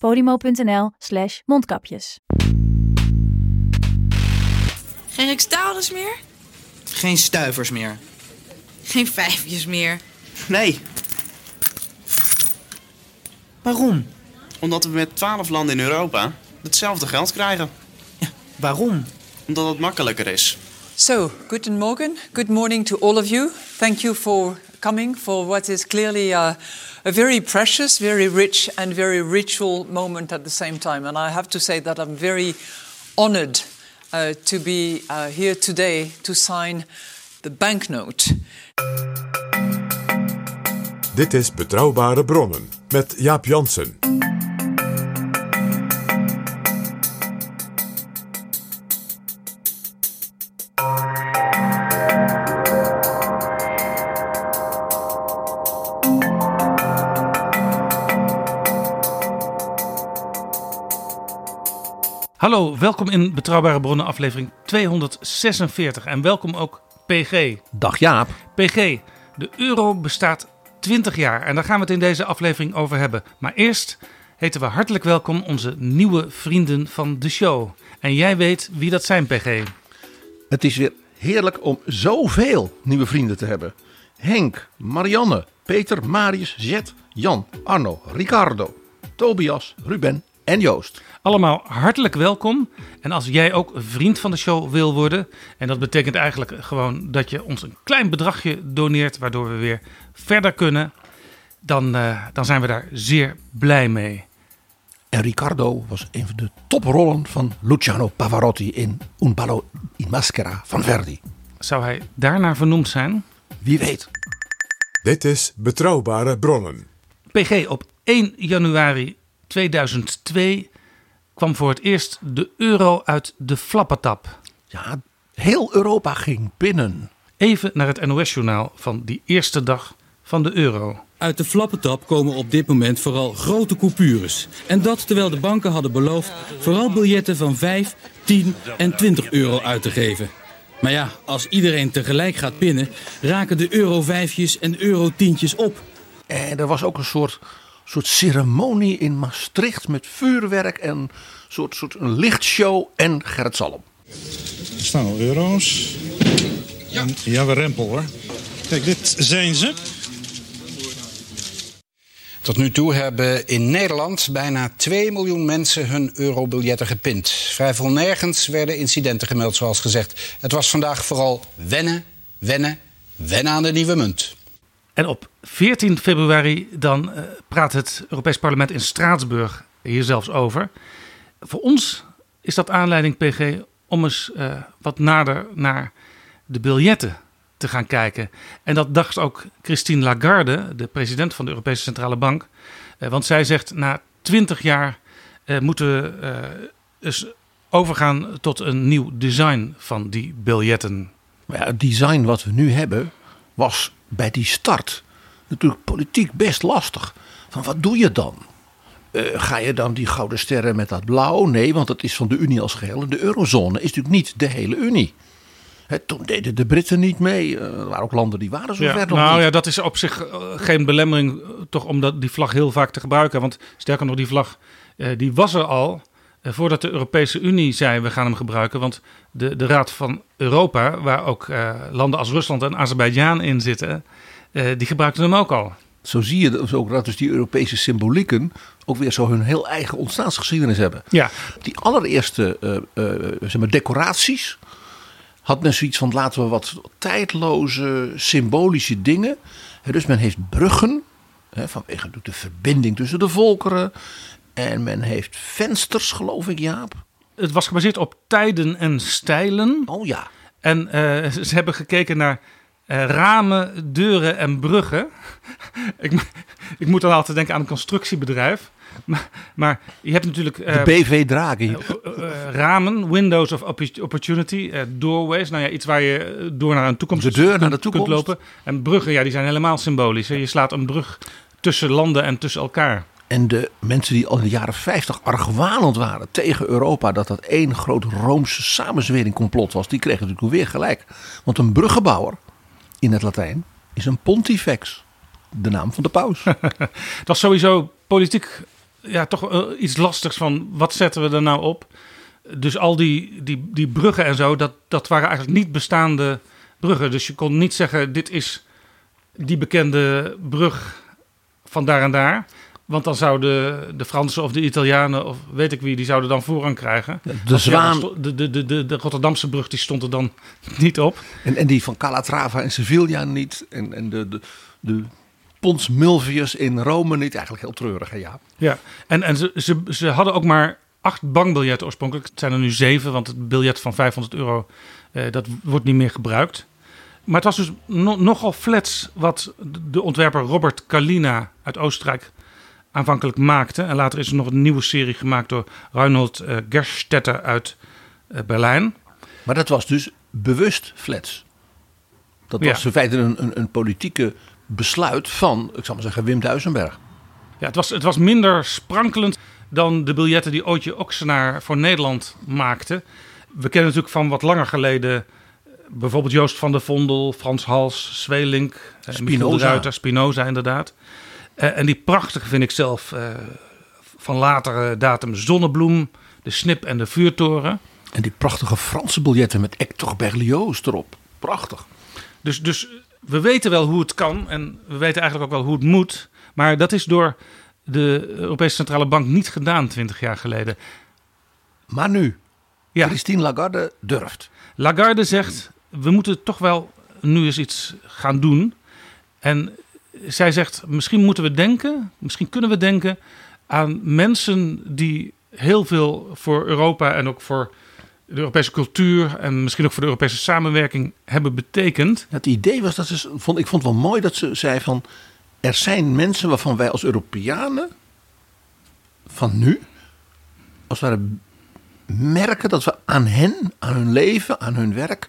podimo.nl slash mondkapjes. Geen Rijksdaalders meer? Geen stuivers meer. Geen vijfjes meer? Nee. Waarom? Omdat we met twaalf landen in Europa hetzelfde geld krijgen. Ja, waarom? Omdat het makkelijker is. So, guten Morgen, good morning to all of you. Thank you for coming for what is clearly uh, a very precious, very rich, and very ritual moment at the same time. And I have to say that I'm very honored uh, to be uh, here today to sign the banknote. Dit is Betrouwbare Bronnen met Jaap Jansen. Hallo, welkom in Betrouwbare Bronnen aflevering 246 en welkom ook PG. Dag Jaap. PG, de euro bestaat 20 jaar en daar gaan we het in deze aflevering over hebben. Maar eerst heten we hartelijk welkom onze nieuwe vrienden van de show. En jij weet wie dat zijn, PG. Het is weer heerlijk om zoveel nieuwe vrienden te hebben. Henk, Marianne, Peter, Marius, Jet, Jan, Arno, Ricardo, Tobias, Ruben en Joost. Allemaal hartelijk welkom. En als jij ook vriend van de show wil worden, en dat betekent eigenlijk gewoon dat je ons een klein bedragje doneert, waardoor we weer verder kunnen, dan, eh, dan zijn we daar zeer blij mee. En Ricardo was een van de toprollen van Luciano Pavarotti in Un ballo in maschera van Verdi. Zou hij daarnaar vernoemd zijn? Wie weet. Dit is Betrouwbare Bronnen. PG, op 1 januari 2002 kwam voor het eerst de euro uit de flappetap. Ja, heel Europa ging binnen. Even naar het NOS-journaal van die eerste dag van de euro. Uit de flappentap komen op dit moment vooral grote coupures. En dat terwijl de banken hadden beloofd vooral biljetten van 5, 10 en 20 euro uit te geven. Maar ja, als iedereen tegelijk gaat pinnen, raken de euro vijfjes en euro tientjes op. En er was ook een soort, soort ceremonie in Maastricht met vuurwerk en een soort, soort een lichtshow en Gerrit Salm. Er staan al euro's. Ja. ja, we rempel hoor. Kijk, dit zijn ze. Tot nu toe hebben in Nederland bijna 2 miljoen mensen hun eurobiljetten gepind. Vrijwel nergens werden incidenten gemeld, zoals gezegd. Het was vandaag vooral wennen, wennen, wennen aan de nieuwe munt. En op 14 februari dan eh, praat het Europees Parlement in Straatsburg hier zelfs over. Voor ons is dat aanleiding, PG, om eens eh, wat nader naar de biljetten te gaan kijken. En dat dacht ook Christine Lagarde, de president van de Europese Centrale Bank. Eh, want zij zegt na 20 jaar moeten we eens overgaan tot een nieuw design van die biljetten. Ja, het design wat we nu hebben was bij die start natuurlijk politiek best lastig. Van wat doe je dan? Eh, ga je dan die gouden sterren met dat blauw? Nee, want dat is van de Unie als geheel. En de eurozone is natuurlijk niet de hele Unie. Hè, toen deden de Britten niet mee. Eh, er waren ook landen die waren zo Ja, ver nog nou niet. ja, dat is op zich eh, geen belemmering, toch om dat, die vlag heel vaak te gebruiken. Want sterker nog, die vlag die was er al voordat de Europese Unie zei we gaan hem gebruiken. Want de, de Raad van Europa, waar ook eh, landen als Rusland en Azerbeidzjan in zitten, eh, die gebruikten hem ook al. Zo zie je dus ook dat dus die Europese symbolieken ook weer zo hun heel eigen ontstaansgeschiedenis hebben. Ja. Die allereerste eh, eh, zeg maar decoraties had men zoiets van laten we wat tijdloze symbolische dingen. Dus men heeft bruggen hè, vanwege de verbinding tussen de volkeren. En men heeft vensters, geloof ik, Jaap. Het was gebaseerd op tijden en stijlen. Oh ja. En eh, ze hebben gekeken naar eh, ramen, deuren en bruggen. ik, ik moet dan altijd denken aan een constructiebedrijf. Maar, maar je hebt natuurlijk... De eh, BV Draghi. ramen, windows of oppo- opportunity, doorways. Nou ja, iets waar je door naar een toekomst De deur naar de toekomst. kunt lopen. En bruggen, ja, die zijn helemaal symbolisch. Hè. Je slaat een brug tussen landen en tussen elkaar. En de mensen die al in de jaren 50 argwanend waren tegen Europa, dat dat één groot Roomse samenzwering complot was, die kregen natuurlijk weer gelijk. Want een bruggenbouwer in het Latijn is een pontifex, de naam van de paus. Het was sowieso politiek ja, toch iets lastigs van wat zetten we er nou op. Dus al die, die, die bruggen en zo, dat, dat waren eigenlijk niet bestaande bruggen. Dus je kon niet zeggen, dit is die bekende brug van daar en daar. Want dan zouden de Fransen of de Italianen of weet ik wie, die zouden dan voorrang krijgen. de ja, zwaan- de, de, de, de, Rotterdamse brug die stond er dan niet op. En, en die van Calatrava en Sevilla niet. En, en de, de, de Pons Mulvius in Rome niet. Eigenlijk heel treurig, hè Jaap? Ja, en, en ze, ze, ze hadden ook maar acht bankbiljetten oorspronkelijk. Het zijn er nu zeven, want het biljet van 500 euro eh, dat wordt niet meer gebruikt. Maar het was dus no- nogal flats wat de ontwerper Robert Kalina uit Oostenrijk aanvankelijk maakte. En later is er nog een nieuwe serie gemaakt door Reinhold eh, Gerstetter uit eh, Berlijn. Maar dat was dus bewust flats. Dat Ja. was in feite een, een, een politieke besluit van, ik zal maar zeggen, Wim Duisenberg. Ja, het was, het was minder sprankelend dan de biljetten die Ootje Oxenaar voor Nederland maakte. We kennen natuurlijk van wat langer geleden eh, bijvoorbeeld Joost van der Vondel, Frans Hals, Zweelink, Spinoza. Ruiter, Spinoza inderdaad. Eh, en die prachtige vind ik zelf eh, van latere datum Zonnebloem, de Snip en de Vuurtoren. En die prachtige Franse biljetten met Hector Berlioz erop. Prachtig. Dus, dus we weten wel hoe het kan en we weten eigenlijk ook wel hoe het moet. Maar dat is door de Europese Centrale Bank niet gedaan 20 jaar geleden. Maar nu, Ja. Christine Lagarde durft. Lagarde zegt, we moeten toch wel nu eens iets gaan doen. En zij zegt, misschien moeten we denken, misschien kunnen we denken aan mensen die heel veel voor Europa en ook voor de Europese cultuur en misschien ook voor de Europese samenwerking hebben betekend. Het idee was dat ze, vond, ik vond het wel mooi dat ze zei van, er zijn mensen waarvan wij als Europeanen van nu, als ware merken dat we aan hen, aan hun leven, aan hun werk,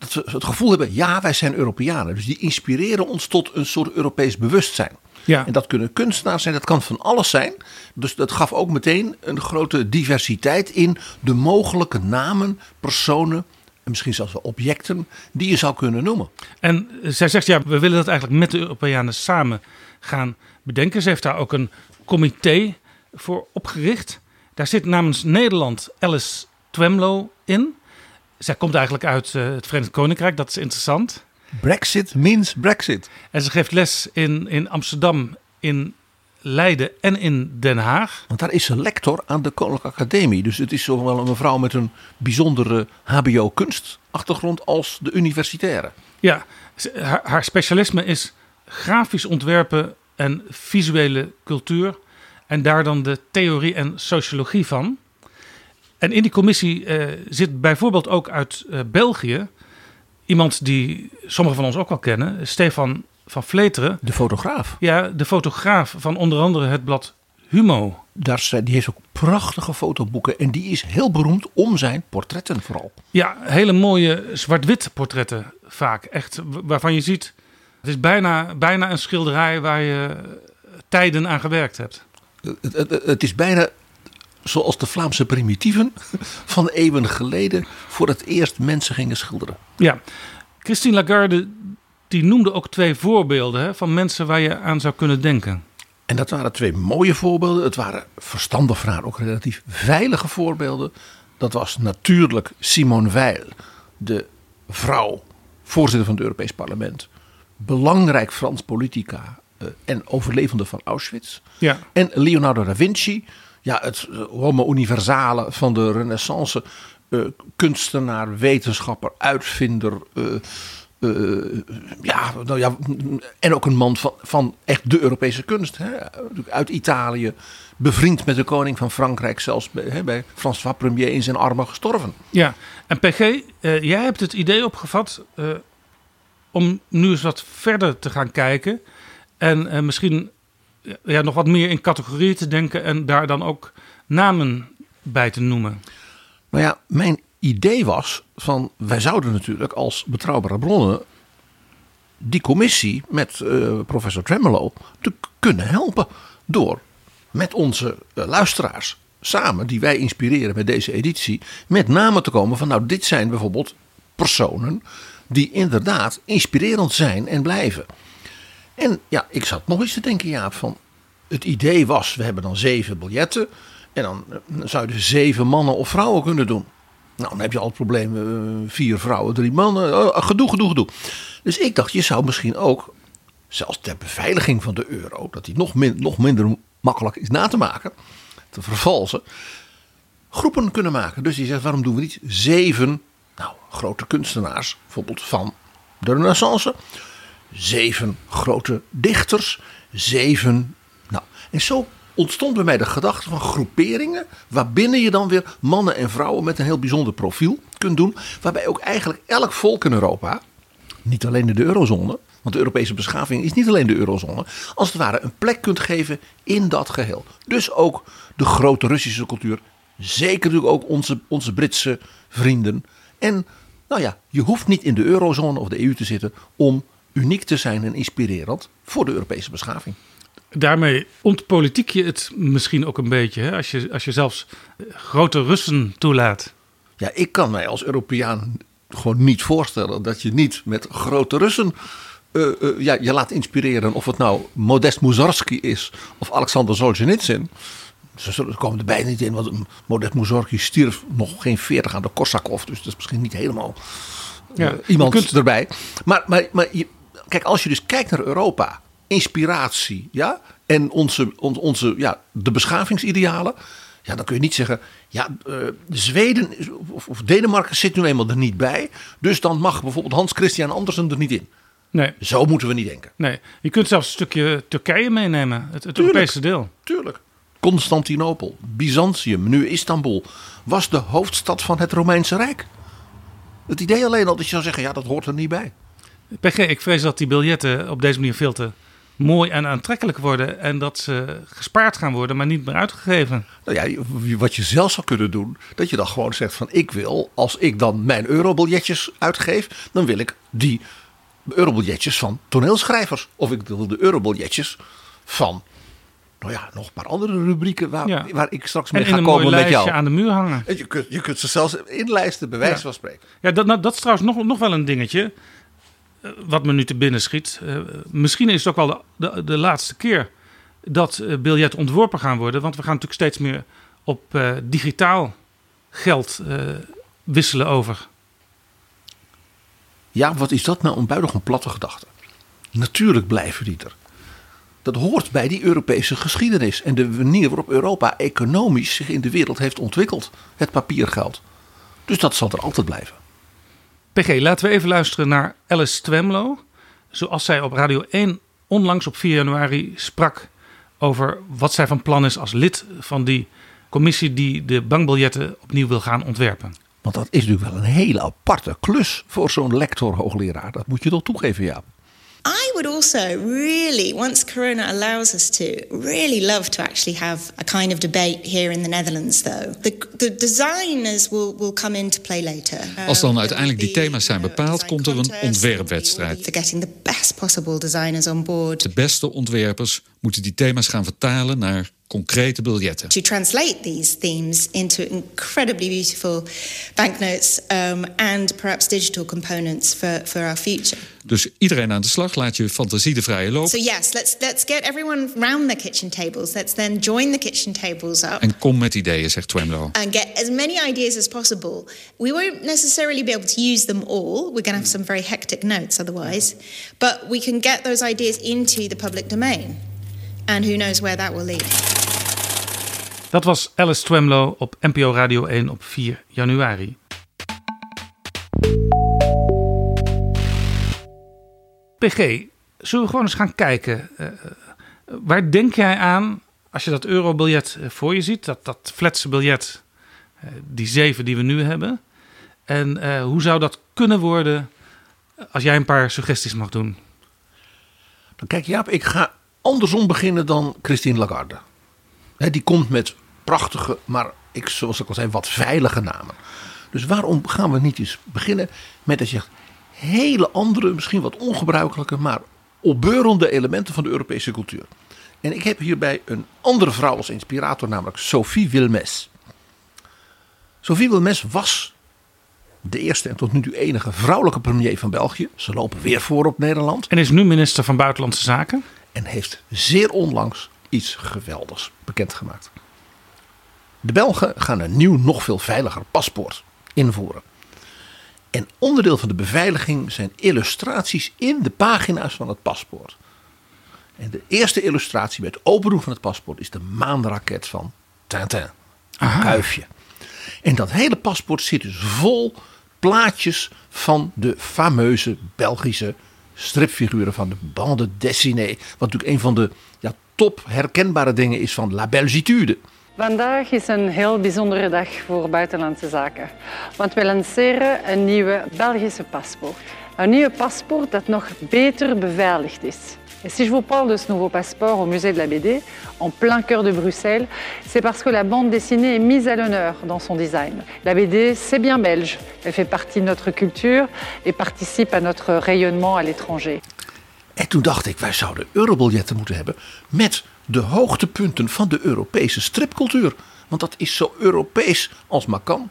dat we het gevoel hebben, ja, wij zijn Europeanen. Dus die inspireren ons tot een soort Europees bewustzijn. Ja. En dat kunnen kunstenaars zijn, dat kan van alles zijn. Dus dat gaf ook meteen een grote diversiteit in de mogelijke namen, personen en misschien zelfs wel objecten die je zou kunnen noemen. En zij zegt, ja, we willen dat eigenlijk met de Europeanen samen gaan bedenken. Ze heeft daar ook een comité voor opgericht. Daar zit namens Nederland Alice Twemlow in. Zij komt eigenlijk uit eh, het Verenigd Koninkrijk, dat is interessant. Brexit means Brexit. En ze geeft les in, in Amsterdam, in Leiden en in Den Haag. Want daar is ze lector aan de Koninklijke Academie. Dus het is zo wel een mevrouw met een bijzondere HBO-kunstachtergrond als de universitaire. Ja, haar specialisme is grafisch ontwerpen en visuele cultuur. En daar dan de theorie en sociologie van. En in die commissie eh, zit bijvoorbeeld ook uit eh, België iemand die sommigen van ons ook wel kennen, Stefan van Vleteren. De fotograaf. Ja, de fotograaf van onder andere het blad Humo. Daar, zijn- die heeft ook prachtige fotoboeken. En die is heel beroemd om zijn portretten vooral. Ja, hele mooie zwart-wit portretten vaak. Echt waarvan je ziet, het is bijna, bijna een schilderij waar je tijden aan gewerkt hebt. Het, het, het is bijna zoals de Vlaamse primitieven van eeuwen geleden voor het eerst mensen gingen schilderen. Ja, Christine Lagarde die noemde ook twee voorbeelden hè, van mensen waar je aan zou kunnen denken. En dat waren twee mooie voorbeelden. Het waren verstandig voor haar ook relatief veilige voorbeelden. Dat was natuurlijk Simone Weil, de vrouw, voorzitter van het Europees Parlement. Belangrijk Frans politica. eh, en overlevende van Auschwitz. Ja. En Leonardo da Vinci, ja, het eh, homo universale van de renaissance. eh, kunstenaar, wetenschapper, uitvinder. eh, ja, nou ja, en ook een man van, van echt de Europese kunst. Hè? Uit Italië, bevriend met de koning van Frankrijk, zelfs bij, hè, bij François Premier in zijn armen gestorven. Ja, en PG, jij hebt het idee opgevat om nu eens wat verder te gaan kijken. En misschien ja, nog wat meer in categorieën te denken en daar dan ook namen bij te noemen. Nou ja, mijn idee was van wij zouden natuurlijk als betrouwbare bronnen die commissie met eh, professor Tremolo te kunnen helpen door met onze eh, luisteraars samen die wij inspireren met deze editie met namen te komen van nou dit zijn bijvoorbeeld personen die inderdaad inspirerend zijn en blijven. En ja, ik zat nog eens te denken Jaap van het idee was we hebben dan zeven biljetten en dan eh, zou je dus zeven mannen of vrouwen kunnen doen. Nou, dan heb je al het probleem: eh, vier vrouwen, drie mannen. Oh, gedoe, gedoe, gedoe. Dus ik dacht, je zou misschien ook, zelfs ter beveiliging van de euro, dat die nog, nog minder makkelijk is na te maken, te vervalsen, groepen kunnen maken. Dus je zegt, waarom doen we niet zeven nou, grote kunstenaars, bijvoorbeeld van de Renaissance, zeven grote dichters, zeven. Nou, en zo ontstond bij mij de gedachte van groeperingen. Waarbinnen je dan weer mannen en vrouwen met een heel bijzonder profiel kunt doen. Waarbij ook eigenlijk elk volk in Europa, niet alleen in de eurozone. Want de Europese beschaving is niet alleen de eurozone. Als het ware een plek kunt geven in dat geheel. Dus ook de grote Russische cultuur. Zeker natuurlijk ook onze, onze Britse vrienden. En nou ja, je hoeft niet in de eurozone of de EU te zitten om uniek te zijn en inspirerend voor de Europese beschaving. Daarmee ontpolitiek je het misschien ook een beetje, hè? Als, je, als je zelfs eh, grote Russen toelaat. Ja, ik kan mij als Europeaan gewoon niet voorstellen dat je niet met grote Russen uh, uh, ja, je laat inspireren. Of het nou Modest Mussorgsky is of Alexander Solzhenitsyn. Ze zullen, komen er bijna niet in, want Modest Mussorgsky stierf nog geen 40 aan de Korsakov. Dus dat is misschien niet helemaal ja, iemand kunt... erbij. Maar, maar, maar je, kijk, als je dus kijkt naar Europa, inspiratie, ja, en onze, on, onze, ja, de beschavingsidealen. Ja, dan kun je niet zeggen, ja, uh, Zweden of, of, Denemarken zit nu eenmaal er niet bij. Dus dan mag bijvoorbeeld Hans Christian Andersen er niet in. Nee. Zo moeten we niet denken. Nee, je kunt zelfs een stukje Turkije meenemen, het, het Europese deel. Tuurlijk. Constantinopel, Byzantium, nu Istanbul, was de hoofdstad van het Romeinse Rijk. Het idee alleen al dat je zou zeggen, ja, dat hoort er niet bij. PG, ik vrees dat die biljetten op deze manier veel te mooi en aantrekkelijk worden. En dat ze gespaard gaan worden, maar niet meer uitgegeven. Nou ja, wat je zelf zou kunnen doen, dat je dan gewoon zegt van ik wil, als ik dan mijn eurobiljetjes uitgeef, dan wil ik die eurobiljetjes van toneelschrijvers. Of ik wil de eurobiljetjes van, nou ja, nog een paar andere rubrieken waar, ja. waar ik straks mee en ga komen met jou. aan de muur hangen. En je kunt, je kunt ze zelfs inlijsten, bij wijze ja. van spreken. Ja, dat, nou, dat is trouwens nog, nog wel een dingetje wat me nu te binnen schiet. Uh, misschien is het ook wel de, de, laatste keer dat uh, biljetten ontworpen gaan worden. Want we gaan natuurlijk steeds meer op uh, digitaal geld wisselen over. Ja, wat is dat nou een buitengewoon platte gedachte? Natuurlijk blijven die er. Dat hoort bij die Europese geschiedenis en de manier waarop Europa economisch zich in de wereld heeft ontwikkeld. Het papiergeld. Dus dat zal er altijd blijven. PG, laten we even luisteren naar Alice Twemlow. Zoals zij op Radio 1 onlangs op 4 januari sprak over wat zij van plan is als lid van die commissie die de bankbiljetten opnieuw wil gaan ontwerpen. Want dat is natuurlijk wel een hele aparte klus voor zo'n lector-hoogleraar. Dat moet je toch toegeven, ja. I would also really, once Corona allows us to, really love to actually have a kind of debate here in the Netherlands, though. The, the designers will, will come into play later. Als dan uiteindelijk die thema's zijn bepaald, komt er een ontwerpwedstrijd. For getting the best possible designers on board. De beste ontwerpers moeten die thema's gaan vertalen naar concrete biljetten. To translate these themes into incredibly beautiful banknotes um, and perhaps digital components for, for our future. Dus iedereen aan de slag, laat je fantasie de vrije loop. So yes, let's let's get everyone round the kitchen tables. Let's then join the kitchen tables up. En kom met ideeën, zegt Twemlow. And get as many ideas as possible. We won't necessarily be able to use them all. We're going to have some very hectic notes otherwise. But we can get those ideas into the public domain. And who knows where that will lead. Dat was Alice Twemlow op NPO Radio 1 op 4 januari. PG, zullen we gewoon eens gaan kijken. Uh, waar denk jij aan als je dat eurobiljet voor je ziet? Dat, dat fletse biljet, uh, die zeven die we nu hebben. En hoe zou dat kunnen worden als jij een paar suggesties mag doen? Kijk Jaap, ik ga andersom beginnen dan Christine Lagarde. die komt met prachtige, maar ik, zoals ik al zei, wat veilige namen. Dus waarom gaan we niet eens beginnen met dat je hele andere, misschien wat ongebruikelijke, maar opbeurende elementen van de Europese cultuur. En ik heb hierbij een andere vrouw als inspirator, namelijk Sophie Wilmes. Sophie Wilmes was de eerste en tot nu toe enige vrouwelijke premier van België. Ze lopen weer voor op Nederland. En is nu minister van Buitenlandse Zaken. En heeft zeer onlangs iets geweldigs bekendgemaakt. De Belgen gaan een nieuw, nog veel veiliger paspoort invoeren. En onderdeel van de beveiliging zijn illustraties in de pagina's van het paspoort. En de eerste illustratie bij het opendoen van het paspoort is de maanraket van Tintin. Een kuifje. En dat hele paspoort zit dus vol plaatjes van de fameuze Belgische stripfiguren van de bande dessinée. Wat natuurlijk een van de ja, top herkenbare dingen is van La Belgitude. Vandaag is een heel bijzondere dag voor buitenlandse zaken. Want we lanceren een nieuwe Belgische paspoort. Een nieuwe paspoort dat nog beter beveiligd is. Si je vous parle de ce nouveau passeport au musée de la BD, en plein cœur de Bruxelles, c'est parce que la bande dessinée est mise à l'honneur dans son design. La BD, c'est bien belge. Elle fait partie de notre culture et participe à notre rayonnement à l'étranger. En toen dacht ik, wij zouden eurobiljetten moeten hebben met de hoogtepunten van de Europese stripcultuur. Want dat is zo Europees als maar kan.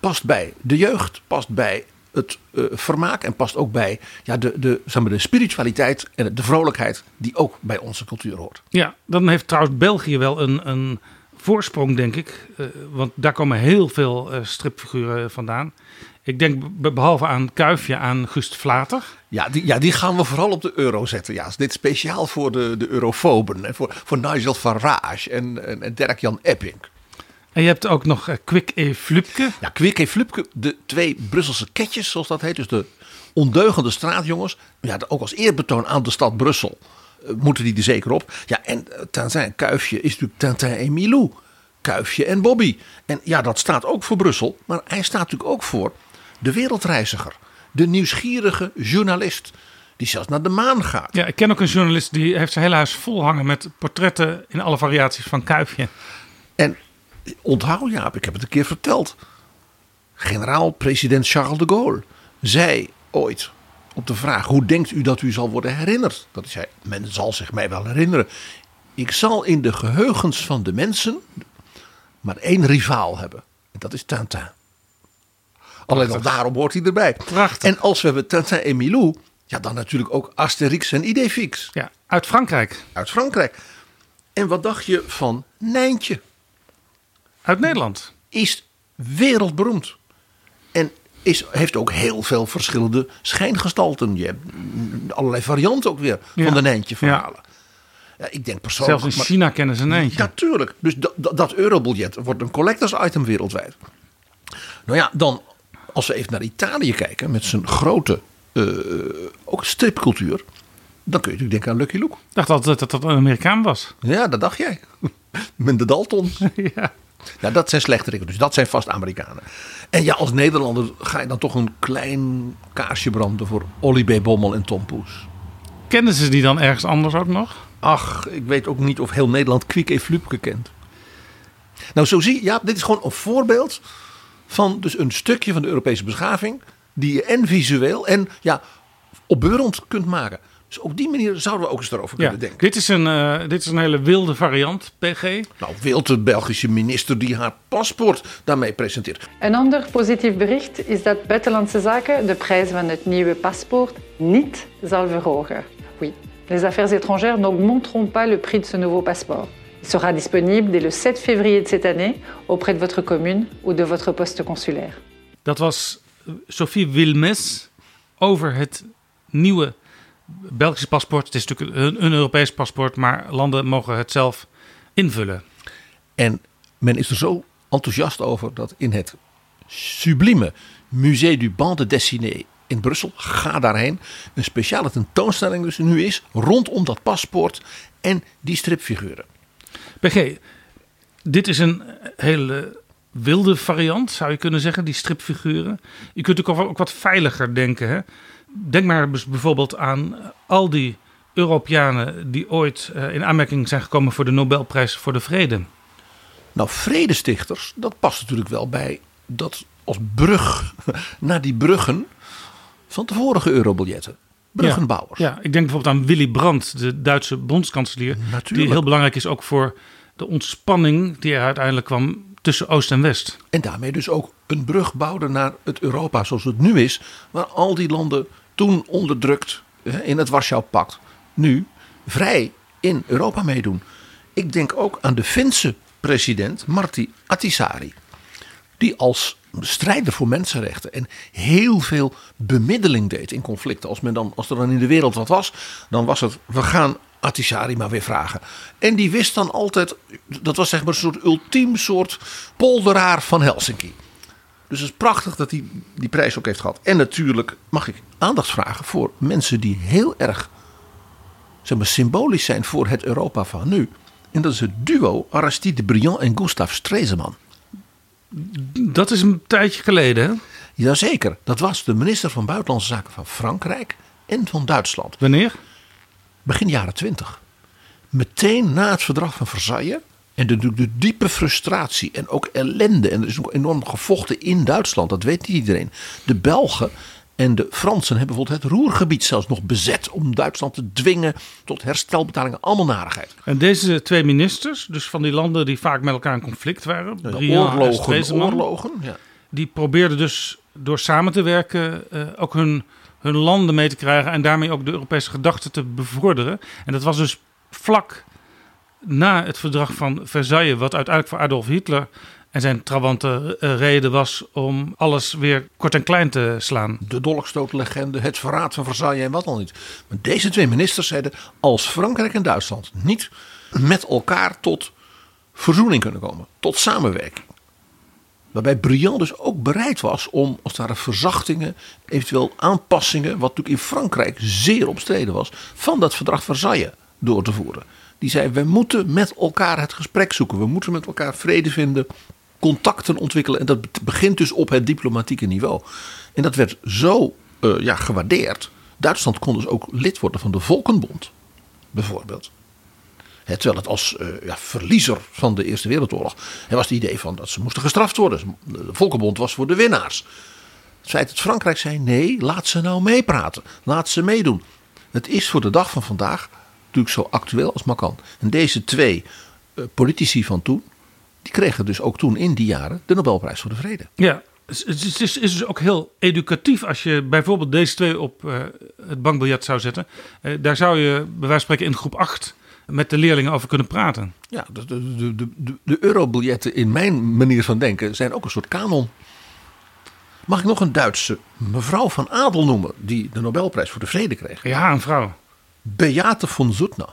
Past bij de jeugd, past bij het uh, vermaak en past ook bij ja, de, de, zeg maar, de spiritualiteit en de vrolijkheid die ook bij onze cultuur hoort. Ja, dan heeft trouwens België wel een, een voorsprong, denk ik. Uh, want daar komen heel veel uh, stripfiguren vandaan. Ik denk behalve aan Kuifje aan Gust Vlater. Ja die, ja, die gaan we vooral op de euro zetten. Ja, dit speciaal voor de, de eurofoben. En voor, voor Nigel Farage en, en, en Dirk-Jan Epping. En je hebt ook nog Kwik E. Flupke. Ja, Kwik E. Flupke, de twee Brusselse ketjes, zoals dat heet. Dus de ondeugende straatjongens. Ja, ook als eerbetoon aan de stad Brussel moeten die er zeker op. Ja, en Tintin Kuifje is natuurlijk Tintin en Milou. Kuifje en Bobby. En ja, dat staat ook voor Brussel. Maar hij staat natuurlijk ook voor de wereldreiziger. De nieuwsgierige journalist. Die zelfs naar de maan gaat. Ja, ik ken ook een journalist die heeft zijn hele huis vol hangen met portretten in alle variaties van Kuifje. En onthoud Jaap, ik heb het een keer verteld. Generaal-president Charles de Gaulle zei ooit op de vraag: hoe denkt u dat u zal worden herinnerd? Dat hij zei: men zal zich mij wel herinneren. Ik zal in de geheugens van de mensen maar één rivaal hebben. En dat is Tintin. Alleen al daarom hoort hij erbij. Prachtig. En als we hebben Tintin en Milou, ja, dan natuurlijk ook Asterix en Idefix. Ja, uit Frankrijk. Uit Frankrijk. En wat dacht je van Nijntje? Uit Nederland. Is wereldberoemd. En is, heeft ook heel veel verschillende schijngestalten. Je hebt allerlei varianten ook weer Ja. van de Nijntje verhalen. Ja. Ja, ik denk persoonlijk... Zelfs in maar- China kennen ze een eentje. Natuurlijk. Dus dat, dat, dat eurobiljet wordt een collectors item wereldwijd. Nou ja, dan als we even naar Italië kijken met zijn grote eh, ook stripcultuur. Dan kun je natuurlijk denken aan Lucky Luke. Ik dacht altijd dat dat een Amerikaan was. Ja, dat dacht jij. Met de Daltons. ja. Ja, dat zijn slechterikken. Dus dat zijn vast Amerikanen. En ja, als Nederlander ga je dan toch een klein kaarsje branden voor Olly B. Bommel en Tom Poes. Kennen ze die dan ergens anders ook nog? Ach, ik weet ook niet of heel Nederland Kwik E. Flupke kent. Nou, zo zie je, ja, dit is gewoon een voorbeeld van dus een stukje van de Europese beschaving. Die je en visueel en ja, opbeurend kunt maken. Dus op die manier zouden we ook eens erover Ja, kunnen denken. dit is, een, eh, dit is een hele wilde variant, PG. Nou, wil de Belgische minister die haar paspoort daarmee presenteert. Een ander positief bericht is dat Buitenlandse Zaken de prijs van het nieuwe paspoort niet zal verhogen. Oui, les affaires étrangères n'augmenteront pas le prix de ce nouveau passeport. Il sera disponible dès le 7 février de cette année auprès de votre commune ou de votre poste consulaire. Dat was Sophie Wilmes over het nieuwe Belgische paspoort. Het is natuurlijk een, een Europees paspoort, maar landen mogen het zelf invullen. En men is er zo enthousiast over dat in het sublieme Musée du Bande Dessinée in Brussel, ga daarheen, een speciale tentoonstelling dus nu is rondom dat paspoort en die stripfiguren. PG, dit is een hele wilde variant, zou je kunnen zeggen, die stripfiguren. Je kunt ook, ook wat veiliger denken. Hè? Denk maar bijvoorbeeld aan al die Europeanen die ooit eh, in aanmerking zijn gekomen voor de Nobelprijs voor de Vrede. Nou, vredestichters, dat past natuurlijk wel bij dat als brug naar die bruggen van de vorige eurobiljetten. Bruggenbouwers. Ja, ja, ik denk bijvoorbeeld aan Willy Brandt, de Duitse bondskanselier. Die heel belangrijk is ook voor de ontspanning die er uiteindelijk kwam tussen Oost en West. En daarmee dus ook een brug bouwde naar het Europa zoals het nu is. Waar al die landen toen onderdrukt in het Warschau-pact. Nu vrij in Europa meedoen. Ik denk ook aan de Finse president Martti Ahtisaari. Die als strijder voor mensenrechten en heel veel bemiddeling deed in conflicten. Als, men dan, als er dan in de wereld wat was, dan was het we gaan Ahtisaari maar weer vragen. En die wist dan altijd, dat was zeg maar een soort ultiem soort polderaar van Helsinki. Dus het is prachtig dat hij die prijs ook heeft gehad. En natuurlijk mag ik aandacht vragen voor mensen die heel erg zeg maar, symbolisch zijn voor het Europa van nu. En dat is het duo Aristide Briand en Gustav Stresemann. Dat is een tijdje geleden, hè? Jazeker, dat was de minister van Buitenlandse Zaken van Frankrijk en van Duitsland. Wanneer? Begin jaren twintig. Meteen na het verdrag van Versailles. En de, de, de diepe frustratie en ook ellende. En er is ook enorm gevochten in Duitsland, dat weet niet iedereen. De Belgen en de Fransen hebben bijvoorbeeld het Roergebied zelfs nog bezet. om Duitsland te dwingen tot herstelbetalingen. Allemaal narigheid. En deze twee ministers, dus van die landen die vaak met elkaar in conflict waren, Ja, en oorlogen, oorlogen, ja. die probeerden dus door samen te werken eh, ook hun, hun landen mee te krijgen en daarmee ook de Europese gedachte te bevorderen. En dat was dus vlak na het verdrag van Versailles, wat uiteindelijk voor Adolf Hitler en zijn trawanten eh, reden was om alles weer kort en klein te slaan. De dolkstootlegende, het verraad van Versailles en wat al niet. Maar deze twee ministers zeiden: als Frankrijk en Duitsland niet met elkaar tot verzoening kunnen komen, tot samenwerking. Waarbij Briand dus ook bereid was om, als het ware, verzachtingen, eventueel aanpassingen, wat natuurlijk in Frankrijk zeer omstreden was, van dat verdrag Versailles door te voeren. Die zei: we moeten met elkaar het gesprek zoeken, we moeten met elkaar vrede vinden, contacten ontwikkelen. En dat begint dus op het diplomatieke niveau. En dat werd zo eh, ja, gewaardeerd. Duitsland kon dus ook lid worden van de Volkenbond, bijvoorbeeld. Terwijl het als eh, ja, verliezer van de Eerste Wereldoorlog. Er was het idee van dat ze moesten gestraft worden. De Volkenbond was voor de winnaars. Het feit dat Frankrijk zei: nee, laat ze nou meepraten. Laat ze meedoen. Het is voor de dag van vandaag natuurlijk zo actueel als maar kan. En deze twee eh, politici van toen. die kregen dus ook toen in die jaren de Nobelprijs voor de Vrede. Ja, het is, het is, is dus ook heel educatief als je bijvoorbeeld deze twee op eh, het bankbiljet zou zetten. Eh, daar zou je bij wijze van spreken in groep 8 met de leerlingen over kunnen praten. Ja, de, de, de, de eurobiljetten in mijn manier van denken zijn ook een soort kanon. Mag ik nog een Duitse mevrouw van Adel noemen die de Nobelprijs voor de Vrede kreeg? Ja, een vrouw. Beate von Zoetner.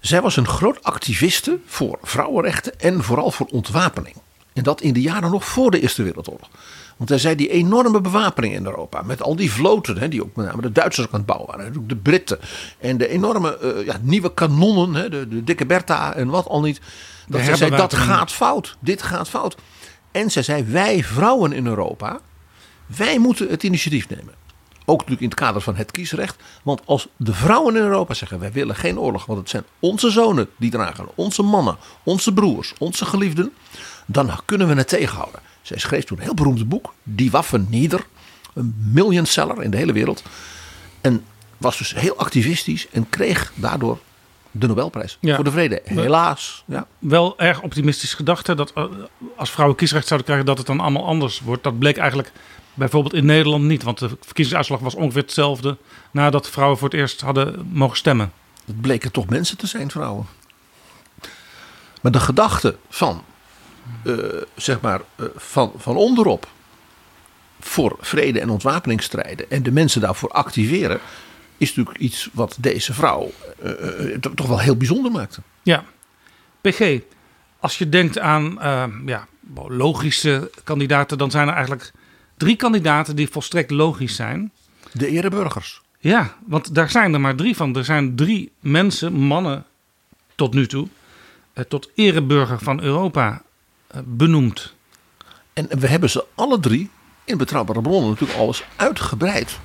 Zij was een groot activiste voor vrouwenrechten en vooral voor ontwapening. En dat in de jaren nog voor de Eerste Wereldoorlog. Want hij zei die enorme bewapening in Europa. Met al die vloten hè, die ook met name de Duitsers ook aan het bouwen waren. ook De Britten. En de enorme eh, ja, nieuwe kanonnen. Hè, de, de dikke Bertha en wat al niet. Dat zij zei dat gaat fout. Dit gaat fout. En zij zei wij vrouwen in Europa. Wij moeten het initiatief nemen. Ook natuurlijk in het kader van het kiesrecht. Want als de vrouwen in Europa zeggen: wij willen geen oorlog, want het zijn onze zonen die dragen, onze mannen, onze broers, onze geliefden, dan kunnen we het tegenhouden. Zij schreef toen een heel beroemd boek, Die Waffen Nieder, een millionseller in de hele wereld. En was dus heel activistisch en kreeg daardoor de Nobelprijs Ja. voor de vrede. Helaas. Ja. Wel erg optimistisch gedachte dat eh, als vrouwen kiesrecht zouden krijgen, dat het dan allemaal anders wordt. Dat bleek eigenlijk bijvoorbeeld in Nederland niet. Want de verkiezingsuitslag was ongeveer hetzelfde nadat vrouwen voor het eerst hadden mogen stemmen. Het bleken toch mensen te zijn, vrouwen. Maar de gedachte van, eh, zeg maar, eh, van, van onderop voor vrede en ontwapening strijden en de mensen daarvoor activeren, is natuurlijk iets wat deze vrouw eh, to- toch wel heel bijzonder maakte. Ja. PG, als je denkt aan ja, logische kandidaten, dan zijn er eigenlijk drie kandidaten die volstrekt logisch zijn. De ereburgers. Ja, want daar zijn er maar drie van. Er zijn drie mensen, mannen tot nu toe, eh, tot ereburger van Europa eh, benoemd. En we hebben ze alle drie in betrouwbare bronnen natuurlijk alles uitgebreid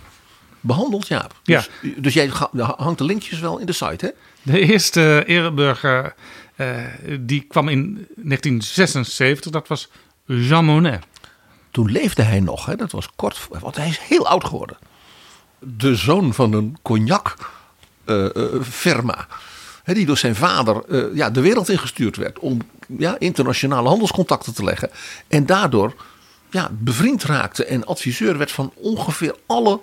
behandeld, Jaap. Ja. Dus, dus jij hangt de linkjes wel in de site, hè? De eerste ereburger eh, die kwam in 1976, dat was Jean Monnet. Toen leefde hij nog, hè? dat was kort, want hij is heel oud geworden. De zoon van een cognac-firma. die door zijn vader eh, ja, de wereld ingestuurd werd om ja, internationale handelscontacten te leggen. En daardoor ja, bevriend raakte en adviseur werd van ongeveer alle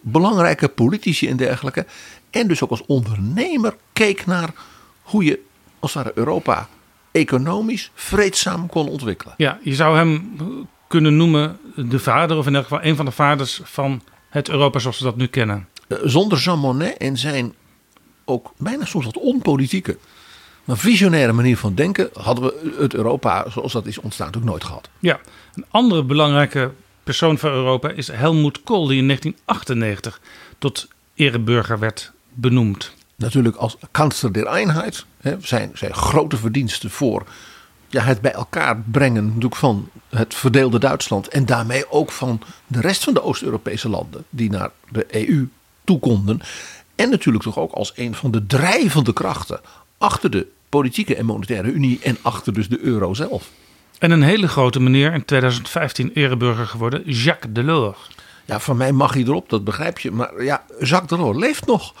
belangrijke politici en dergelijke. En dus ook als ondernemer keek naar hoe je als ware Europa economisch vreedzaam kon ontwikkelen. Ja, je zou hem kunnen noemen de vader, of in elk geval een van de vaders van het Europa zoals we dat nu kennen. Eh, Zonder Jean Monnet en zijn ook bijna soms wat onpolitieke, maar visionaire manier van denken, hadden we het Europa zoals dat is ontstaan natuurlijk nooit gehad. Ja, een andere belangrijke persoon van Europa is Helmut Kohl, die in 1998 tot ereburger werd benoemd. Natuurlijk als kansler der Einheit, hè, zijn, zijn grote verdiensten voor ja, het bij elkaar brengen natuurlijk van het verdeelde Duitsland en daarmee ook van de rest van de Oost-Europese landen die naar de EU toe konden. En natuurlijk toch ook als een van de drijvende krachten achter de politieke en monetaire unie en achter dus de euro zelf. En een hele grote meneer, in 2015 ereburger geworden, Jacques Delors. Ja, van mij mag hij erop, dat begrijp je. Maar ja, Jacques Delors leeft nog.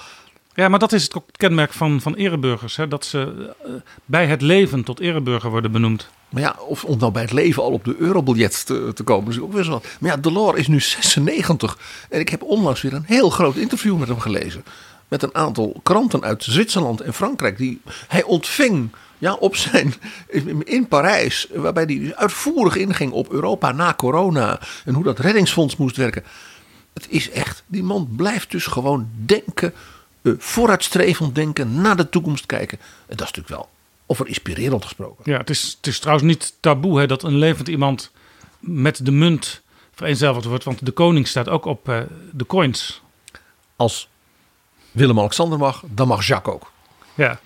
Ja, maar dat is het kenmerk van, van ereburgers. Hè? Dat ze eh, bij het leven tot ereburger worden benoemd. Maar ja, of om nou bij het leven al op de eurobiljet te, komen, is ook weer zo. Maar ja, Delors is nu 96. En ik heb onlangs weer een heel groot interview met hem gelezen. Met een aantal kranten uit Zwitserland en Frankrijk. Die hij ontving ja, op zijn, in Parijs. Waarbij hij uitvoerig inging op Europa na corona. En hoe dat reddingsfonds moest werken. Het is echt, die man blijft dus gewoon denken. Eh, vooruitstrevend denken, naar de toekomst kijken. En dat is natuurlijk wel over inspirerend gesproken. Ja, het is, het is trouwens niet taboe hè, dat een levend iemand met de munt vereenzelvigd wordt. Want de koning staat ook op eh, de coins. Als Willem-Alexander mag, dan mag Jacques ook. Ja.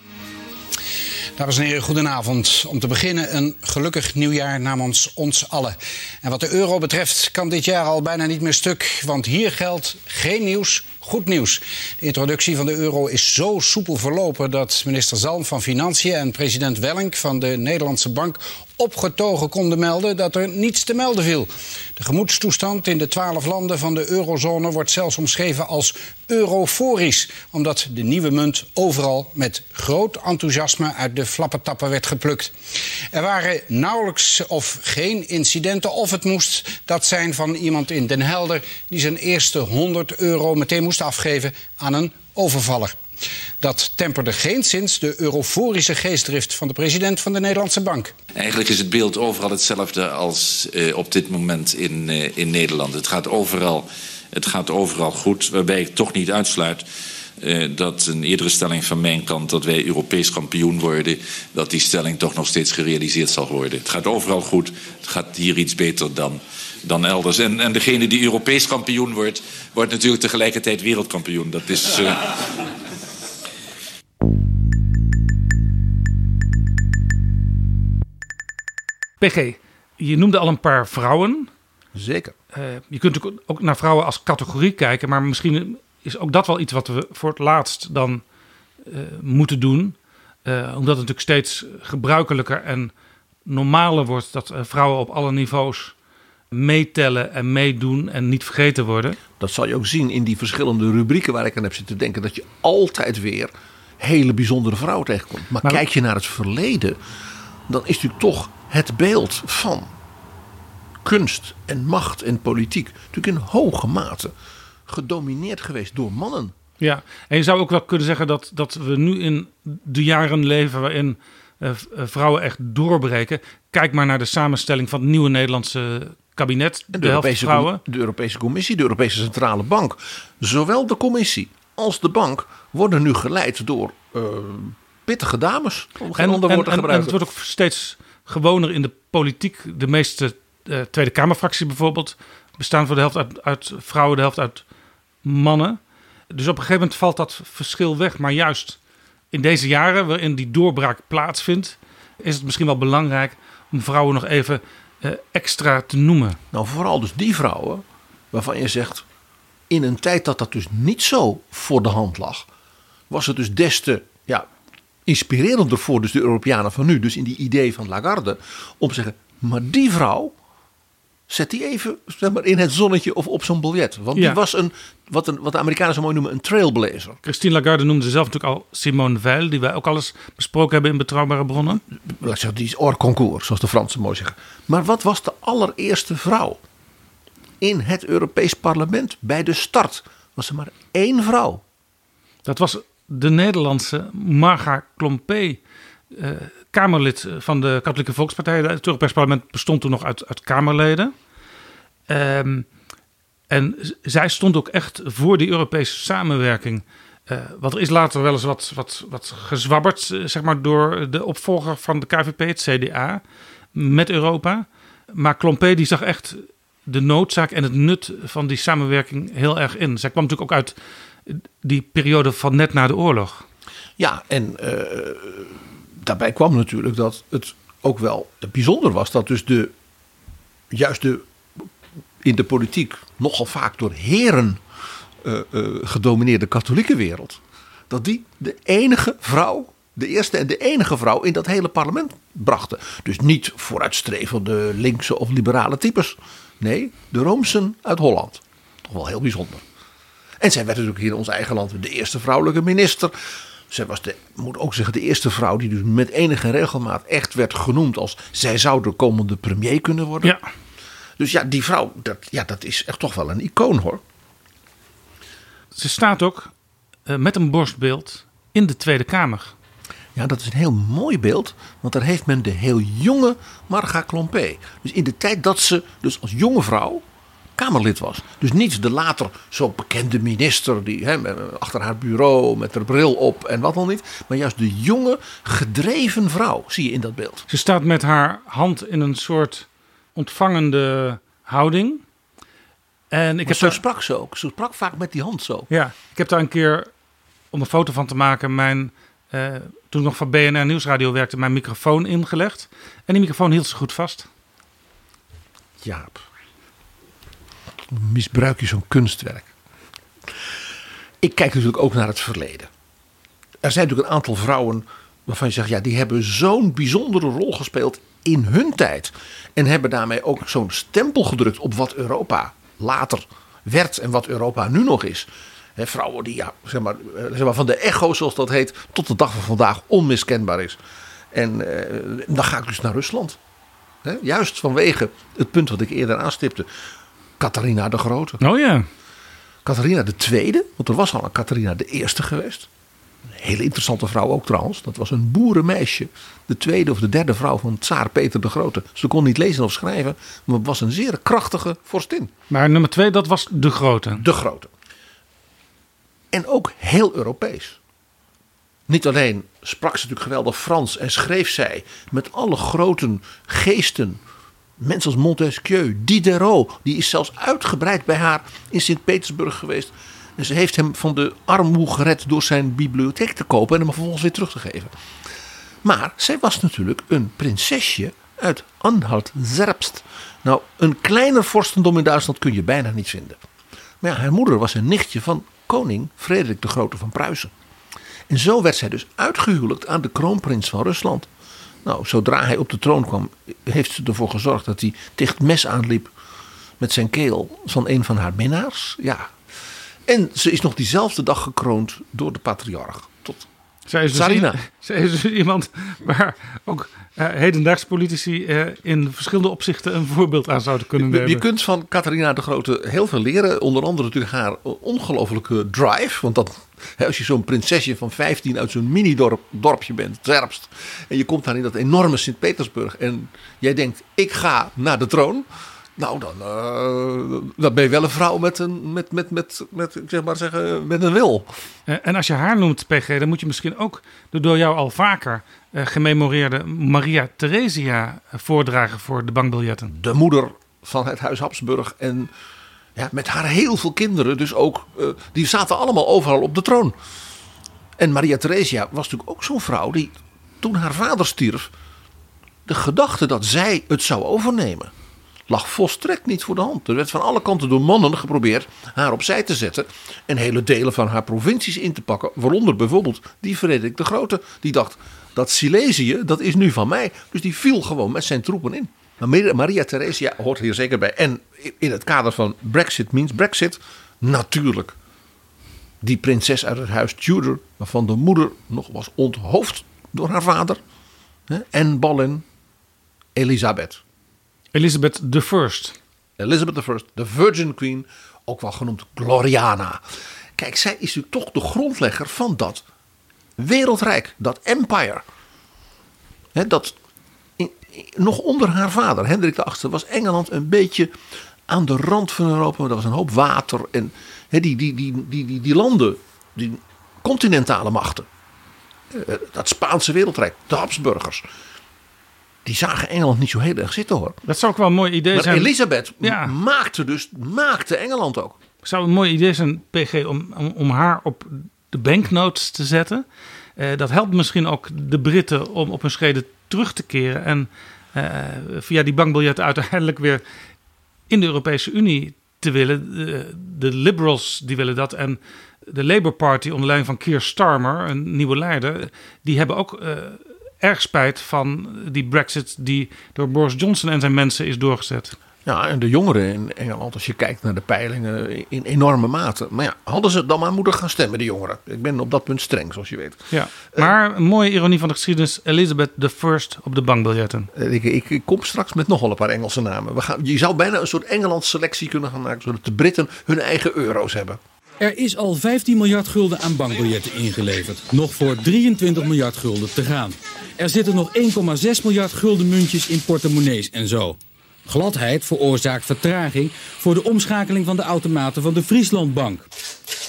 Dames en heren, goedenavond. Om te beginnen een gelukkig nieuwjaar namens ons allen. En wat de euro betreft kan dit jaar al bijna niet meer stuk, want hier geldt geen nieuws, goed nieuws. De introductie van de euro is zo soepel verlopen dat minister Zalm van Financiën en president Wellink van de Nederlandse Bank opgetogen konden melden dat er niets te melden viel. De gemoedstoestand in de twaalf landen van de eurozone wordt zelfs omschreven als euroforisch, omdat de nieuwe munt overal met groot enthousiasme uit de flappetappen werd geplukt. Er waren nauwelijks of geen incidenten, of het moest dat zijn van iemand in Den Helder die zijn eerste 100 euro meteen moest afgeven aan een overvaller. Dat temperde geenszins de euroforische geestdrift van de president van de Nederlandse Bank. Eigenlijk is het beeld overal hetzelfde als uh, op dit moment in, uh, in Nederland. Het gaat, overal, het gaat overal goed, waarbij ik toch niet uitsluit uh, dat een eerdere stelling van mijn kant dat wij Europees kampioen worden, dat die stelling toch nog steeds gerealiseerd zal worden. Het gaat overal goed, het gaat hier iets beter dan, dan elders. En, en degene die Europees kampioen wordt, wordt natuurlijk tegelijkertijd wereldkampioen. Dat is. PG, je noemde al een paar vrouwen. Zeker. Uh, je kunt ook naar vrouwen als categorie kijken, maar misschien is ook dat wel iets wat we voor het laatst dan uh, moeten doen. Uh, omdat het natuurlijk steeds gebruikelijker en normaler wordt dat vrouwen op alle niveaus meetellen en meedoen en niet vergeten worden. Dat zal je ook zien in die verschillende rubrieken waar ik aan heb zitten denken. Dat je altijd weer hele bijzondere vrouwen tegenkomt. Maar, Maar- kijk je naar het verleden, dan is natuurlijk toch het beeld van kunst en macht en politiek natuurlijk in hoge mate gedomineerd geweest door mannen. Ja, en je zou ook wel kunnen zeggen dat, dat we nu in de jaren leven waarin eh, eh, vrouwen echt doorbreken. Kijk maar naar de samenstelling van het nieuwe Nederlandse kabinet. En De, helft Europese, vrouwen. de Europese Commissie, de Europese Centrale Bank. Zowel de Commissie als de bank worden nu geleid door eh, pittige dames. Om geen ander woord te en, en het wordt ook steeds gewoner in de politiek. De meeste eh, Tweede Kamerfracties bijvoorbeeld bestaan voor de helft uit, uit vrouwen, de helft uit mannen. Dus op een gegeven moment valt dat verschil weg. Maar juist in deze jaren waarin die doorbraak plaatsvindt, is het misschien wel belangrijk om vrouwen nog even extra te noemen. Nou, vooral dus die vrouwen waarvan je zegt, in een tijd dat dat dus niet zo voor de hand lag, was het dus des te ja, inspirerender voor dus de Europeanen van nu, dus in die idee van Lagarde, om te zeggen, maar die vrouw, zet die even zeg maar, in het zonnetje of op zo'n biljet. Want Ja. die was een wat, een, wat de Amerikanen zo mooi noemen, een trailblazer. Christine Lagarde noemde zelf natuurlijk al Simone Veil, die wij ook al eens besproken hebben in Betrouwbare Bronnen. Die is hors concours, zoals de Fransen mooi zeggen. Maar wat was de allereerste vrouw in het Europees Parlement bij de start? Was er maar één vrouw. Dat was de Nederlandse Marga Klompé, eh, Kamerlid van de Katholieke Volkspartij. Het Europees Parlement bestond toen nog uit, uit Kamerleden. Ehm, en zij stond ook echt voor die Europese samenwerking. Eh, wat er is later wel eens wat, wat, wat gezwabberd, eh, zeg maar, door de opvolger van de KVP, het CDA, met Europa. Maar Klompé die zag echt de noodzaak en het nut van die samenwerking heel erg in. Zij kwam natuurlijk ook uit die periode van net na de oorlog. Ja, en eh, daarbij kwam natuurlijk dat het ook wel bijzonder was dat dus de juist de in de politiek nogal vaak door heren eh, gedomineerde katholieke wereld, dat die de enige vrouw, de eerste en de enige vrouw in dat hele parlement brachten. Dus niet vooruitstrevende linkse of liberale types. Nee, de Roomsen uit Holland. Toch wel heel bijzonder. En zij werd natuurlijk hier in ons eigen land de eerste vrouwelijke minister. Zij was de, moet ook zeggen, de eerste vrouw die dus met enige regelmaat echt werd genoemd als zij zou de komende premier kunnen worden. Ja. Dus ja, die vrouw, dat, ja, dat is echt toch wel een icoon hoor. Ze staat ook eh, met een borstbeeld in de Tweede Kamer. Ja, dat is een heel mooi beeld, want daar heeft men de heel jonge Marga Klompé. Dus in de tijd dat ze dus als jonge vrouw Kamerlid was. Dus niet de later zo bekende minister die hè, achter haar bureau met haar bril op en wat dan niet. Maar juist de jonge, gedreven vrouw zie je in dat beeld. Ze staat met haar hand in een soort ontvangende houding. En ik heb zo daar, sprak ze ook. Ze sprak vaak met die hand zo. ja, ik heb daar een keer, om een foto van te maken, mijn, eh, toen ik nog voor BNR Nieuwsradio werkte, mijn microfoon ingelegd. En die microfoon hield ze goed vast. Jaap. Misbruik je zo'n kunstwerk? Ik kijk natuurlijk ook naar het verleden. Er zijn natuurlijk een aantal vrouwen waarvan je zegt, ja, die hebben zo'n bijzondere rol gespeeld in hun tijd. En hebben daarmee ook zo'n stempel gedrukt op wat Europa later werd en wat Europa nu nog is. Vrouwen die, ja, zeg maar, eh, zeg maar, van de echo, zoals dat heet, tot de dag van vandaag onmiskenbaar is. En eh, dan ga ik dus naar Rusland. Juist vanwege het punt wat ik eerder aanstipte. Catharina de Grote. Oh ja. Catharina de Tweede, want er was al een Catharina de Eerste geweest. Een hele interessante vrouw ook trouwens. Dat was een boerenmeisje. De tweede of de derde vrouw van tsaar Peter de Grote. Ze kon niet lezen of schrijven, maar was een zeer krachtige vorstin. Maar nummer twee, dat was de grote. De Grote. En ook heel Europees. Niet alleen sprak ze natuurlijk geweldig Frans en schreef zij met alle grote geesten. Mensen als Montesquieu, Diderot, die is zelfs uitgebreid bij haar in Sint-Petersburg geweest. En ze heeft hem van de armoe gered door zijn bibliotheek te kopen en hem vervolgens weer terug te geven. Maar zij was natuurlijk een prinsesje uit Anhalt-Zerbst. Nou, een kleiner vorstendom in Duitsland kun je bijna niet vinden. Maar ja, haar moeder was een nichtje van koning Frederik de Grote van Pruisen. En zo werd zij dus uitgehuwelijkt aan de kroonprins van Rusland. Nou, zodra hij op de troon kwam, heeft ze ervoor gezorgd dat hij het mes aanliep met zijn keel van een van haar minnaars. Ja. En ze is nog diezelfde dag gekroond door de patriarch. Zij is, dus Sarina. i- zij is dus iemand waar ook hedendaagse politici eh, in verschillende opzichten een voorbeeld aan zouden kunnen nemen. je kunt van Catharina de Grote heel veel leren. Onder andere natuurlijk haar ongelofelijke drive. Want dat, hè, als je zo'n prinsesje van 15 uit zo'n mini-dorpje bent, Zerpst. En je komt daar in dat enorme Sint-Petersburg. En jij denkt, ik ga naar de troon. Nou, dan, dan ben je wel een vrouw met een, met, met, met, met, ik zeg maar zeggen, met een wil. Eh, en als je haar noemt, PG, dan moet je misschien ook de door jou al vaker eh, gememoreerde Maria Theresia voordragen voor de bankbiljetten. de moeder van het huis Habsburg. En ja, met haar heel veel kinderen. Dus ook, die zaten allemaal overal op de troon. En Maria Theresia was natuurlijk ook zo'n vrouw die toen haar vader stierf. De gedachte dat zij het zou overnemen. Lag volstrekt niet voor de hand. Er werd van alle kanten door mannen geprobeerd haar opzij te zetten. En hele delen van haar provincies in te pakken. Waaronder bijvoorbeeld die Frederik de Grote. Die dacht, dat Silesië, dat is nu van mij. Dus die viel gewoon met zijn troepen in. Maar Maria- Theresia hoort hier zeker bij. En in het kader van Brexit means Brexit, natuurlijk. Die prinses uit het huis Tudor, waarvan de moeder nog was onthoofd door haar vader. En Boleyn, Elisabeth. Elizabeth I. Elizabeth I, de Virgin Queen, ook wel genoemd Gloriana. Kijk, zij is natuurlijk toch de grondlegger van dat wereldrijk, dat empire. Dat nog onder haar vader, Hendrik VIII, was Engeland een beetje aan de rand van Europa. Er was een hoop water en die, die, die, die, die landen, die continentale machten. eh, Dat Spaanse wereldrijk, de Habsburgers. Die zagen Engeland niet zo heel erg zitten hoor. Dat zou ook wel een mooi idee Maar zijn. Elisabeth Ja. maakte dus maakte Engeland ook. zou een mooi idee zijn, PG, om, om, om haar op de banknotes te zetten. Eh, dat helpt misschien ook de Britten om op hun schreden terug te keren. En eh, via die bankbiljetten uiteindelijk weer in de Europese Unie te willen. De, de Liberals die willen dat. En de Labour Party onder leiding van Keir Starmer, een nieuwe leider, die hebben ook eh, erg spijt van die Brexit die door Boris Johnson en zijn mensen is doorgezet. Ja, en de jongeren in Engeland, als je kijkt naar de peilingen, in enorme mate. Maar ja, hadden ze dan maar moeten gaan stemmen, de jongeren. Ik ben op dat punt streng, zoals je weet. Ja, maar een mooie ironie van de geschiedenis: Elizabeth I op de bankbiljetten. Eh, Ik, ik, ik kom straks met nog wel een paar Engelse namen. We gaan, je zou bijna een soort Engelands selectie kunnen gaan maken, zodat de Britten hun eigen euro's hebben. Er is al 15 miljard gulden aan bankbiljetten ingeleverd. Nog voor 23 miljard gulden te gaan. Er zitten nog 1,6 miljard gulden muntjes in portemonnees en zo. Gladheid veroorzaakt vertraging voor de omschakeling van de automaten van de Frieslandbank.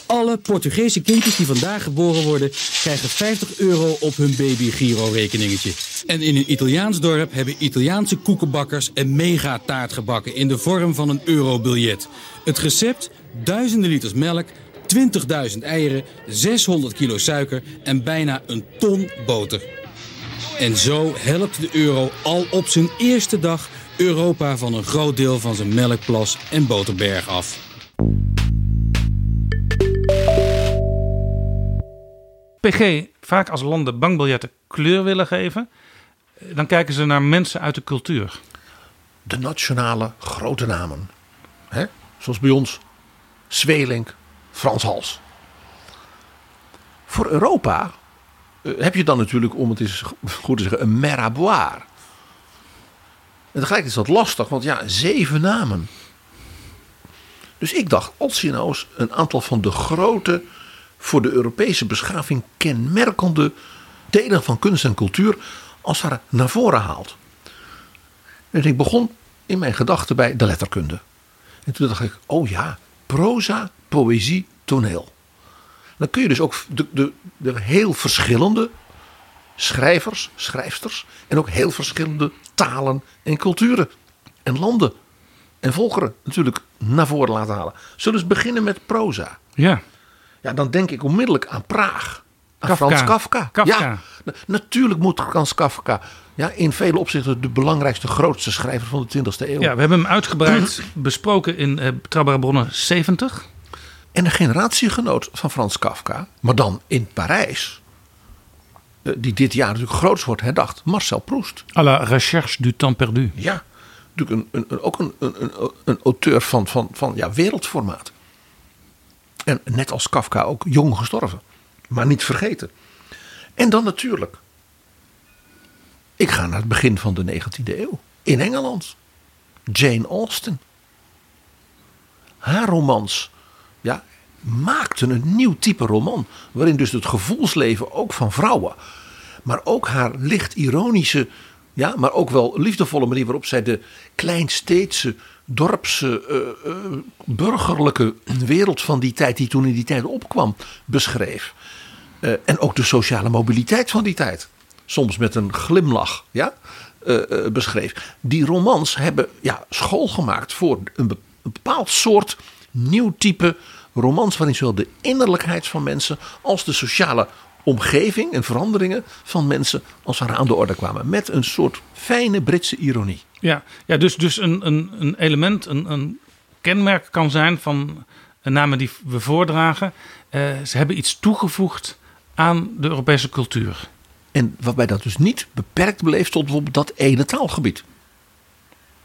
Alle Portugese kindjes die vandaag geboren worden, krijgen 50 euro op hun baby-giro-rekeningetje. En in een Italiaans dorp hebben Italiaanse koekenbakkers een megataart gebakken in de vorm van een eurobiljet. Het recept: duizenden liters melk, 20.000 eieren, 600 kilo suiker en bijna een ton boter. En zo helpt de euro al op zijn eerste dag Europa van een groot deel van zijn melkplas en boterberg af. PG, vaak als landen bankbiljetten kleur willen geven, eh, dan kijken ze naar mensen uit de cultuur. De nationale grote namen. Hè? Zoals bij ons Zweelink, Frans Hals. Voor Europa eh, heb je dan natuurlijk, om het eens goed te zeggen, een meraboir. En tegelijk is dat lastig, want ja, zeven namen. Dus ik dacht, als een aantal van de grote, voor de Europese beschaving kenmerkende delen van kunst en cultuur, als daar naar voren haalt. En ik begon in mijn gedachten bij de letterkunde. En toen dacht ik, oh ja, proza, poëzie, toneel. Dan kun je dus ook de, de, de heel verschillende schrijvers, schrijfsters en ook heel verschillende talen en culturen en landen en volkeren natuurlijk naar voren laten halen. Zullen we eens beginnen met proza? Ja. Ja, dan denk ik onmiddellijk aan Praag. Aan Kafka. Frans Kafka. Kafka. Ja, na- natuurlijk moet Frans Kafka ja, in vele opzichten de belangrijkste, grootste schrijver van de 20e eeuw. Ja, we hebben hem uitgebreid besproken in eh Betrouwbare Bronnen 70. En een generatiegenoot van Frans Kafka, maar dan in Parijs. eh, die dit jaar natuurlijk groots wordt herdacht. Marcel Proust. À la recherche du temps perdu. Ja, natuurlijk een, een, ook een, een, een, een auteur van, van, van ja, wereldformaat. En net als Kafka ook jong gestorven. Maar niet vergeten. En dan natuurlijk. Ik ga naar het begin van de 19e eeuw. In Engeland. Jane Austen. Haar romans ja, maakten een nieuw type roman. Waarin dus het gevoelsleven ook van vrouwen. Maar ook haar licht ironische. Ja, maar ook wel liefdevolle manier waarop zij de kleinsteedse, dorpse, uh, uh, burgerlijke wereld van die tijd, die toen in die tijd opkwam, beschreef. Uh, en ook de sociale mobiliteit van die tijd. Soms met een glimlach, ja, beschreef. Die romans hebben ja, school gemaakt voor een bepaald soort nieuw type romans waarin zowel de innerlijkheid van mensen als de sociale omgeving en veranderingen van mensen als aan de orde kwamen. Met een soort fijne Britse ironie. Ja, ja dus, dus een, een, een element, een, een kenmerk kan zijn van namen die we voordragen. Uh, ze hebben iets toegevoegd aan de Europese cultuur. En waarbij dat dus niet beperkt bleef tot bijvoorbeeld dat ene taalgebied.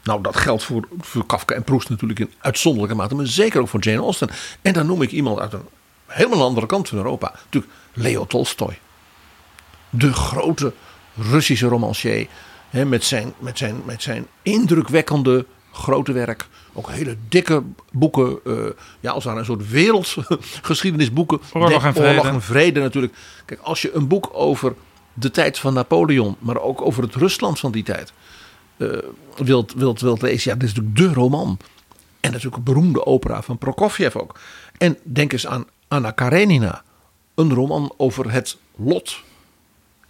Nou, dat geldt voor, voor Kafka en Proust natuurlijk in uitzonderlijke mate, maar zeker ook voor Jane Austen. En dan noem ik iemand uit een helemaal andere kant van Europa. Natuurlijk Leo Tolstoy. De grote Russische romancier. Hè, met, zijn, met, zijn, met zijn indrukwekkende grote werk. Ook hele dikke boeken. Uh, ja, als het een soort wereldgeschiedenisboeken. Oorlog en vrede. Oorlog en vrede natuurlijk. Kijk, als je een boek over de tijd van Napoleon. Maar ook over het Rusland van die tijd. Uh, wilt, wilt, wilt lezen. Ja, dit is natuurlijk de roman. En natuurlijk een beroemde opera van Prokofjev ook. En denk eens aan Anna Karenina. Een roman over het lot.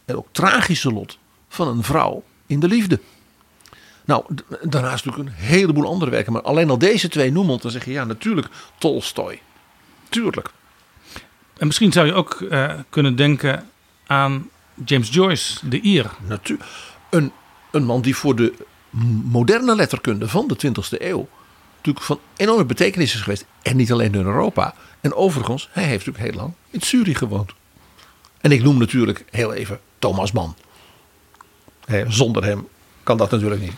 En ook tragische lot van een vrouw in de liefde. Nou, daarnaast natuurlijk een heleboel andere werken. Maar alleen al deze twee noemen, dan zeg je ja, natuurlijk Tolstoy. Tuurlijk. En misschien zou je ook uh, kunnen denken aan James Joyce, de Ier. Natuurlijk. Een, een man die voor de moderne letterkunde van de 20e eeuw natuurlijk van enorme betekenis is geweest. En niet alleen in Europa. En overigens, hij heeft natuurlijk heel lang in Zurich gewoond. En ik noem natuurlijk heel even Thomas Mann. zonder hem kan dat natuurlijk niet.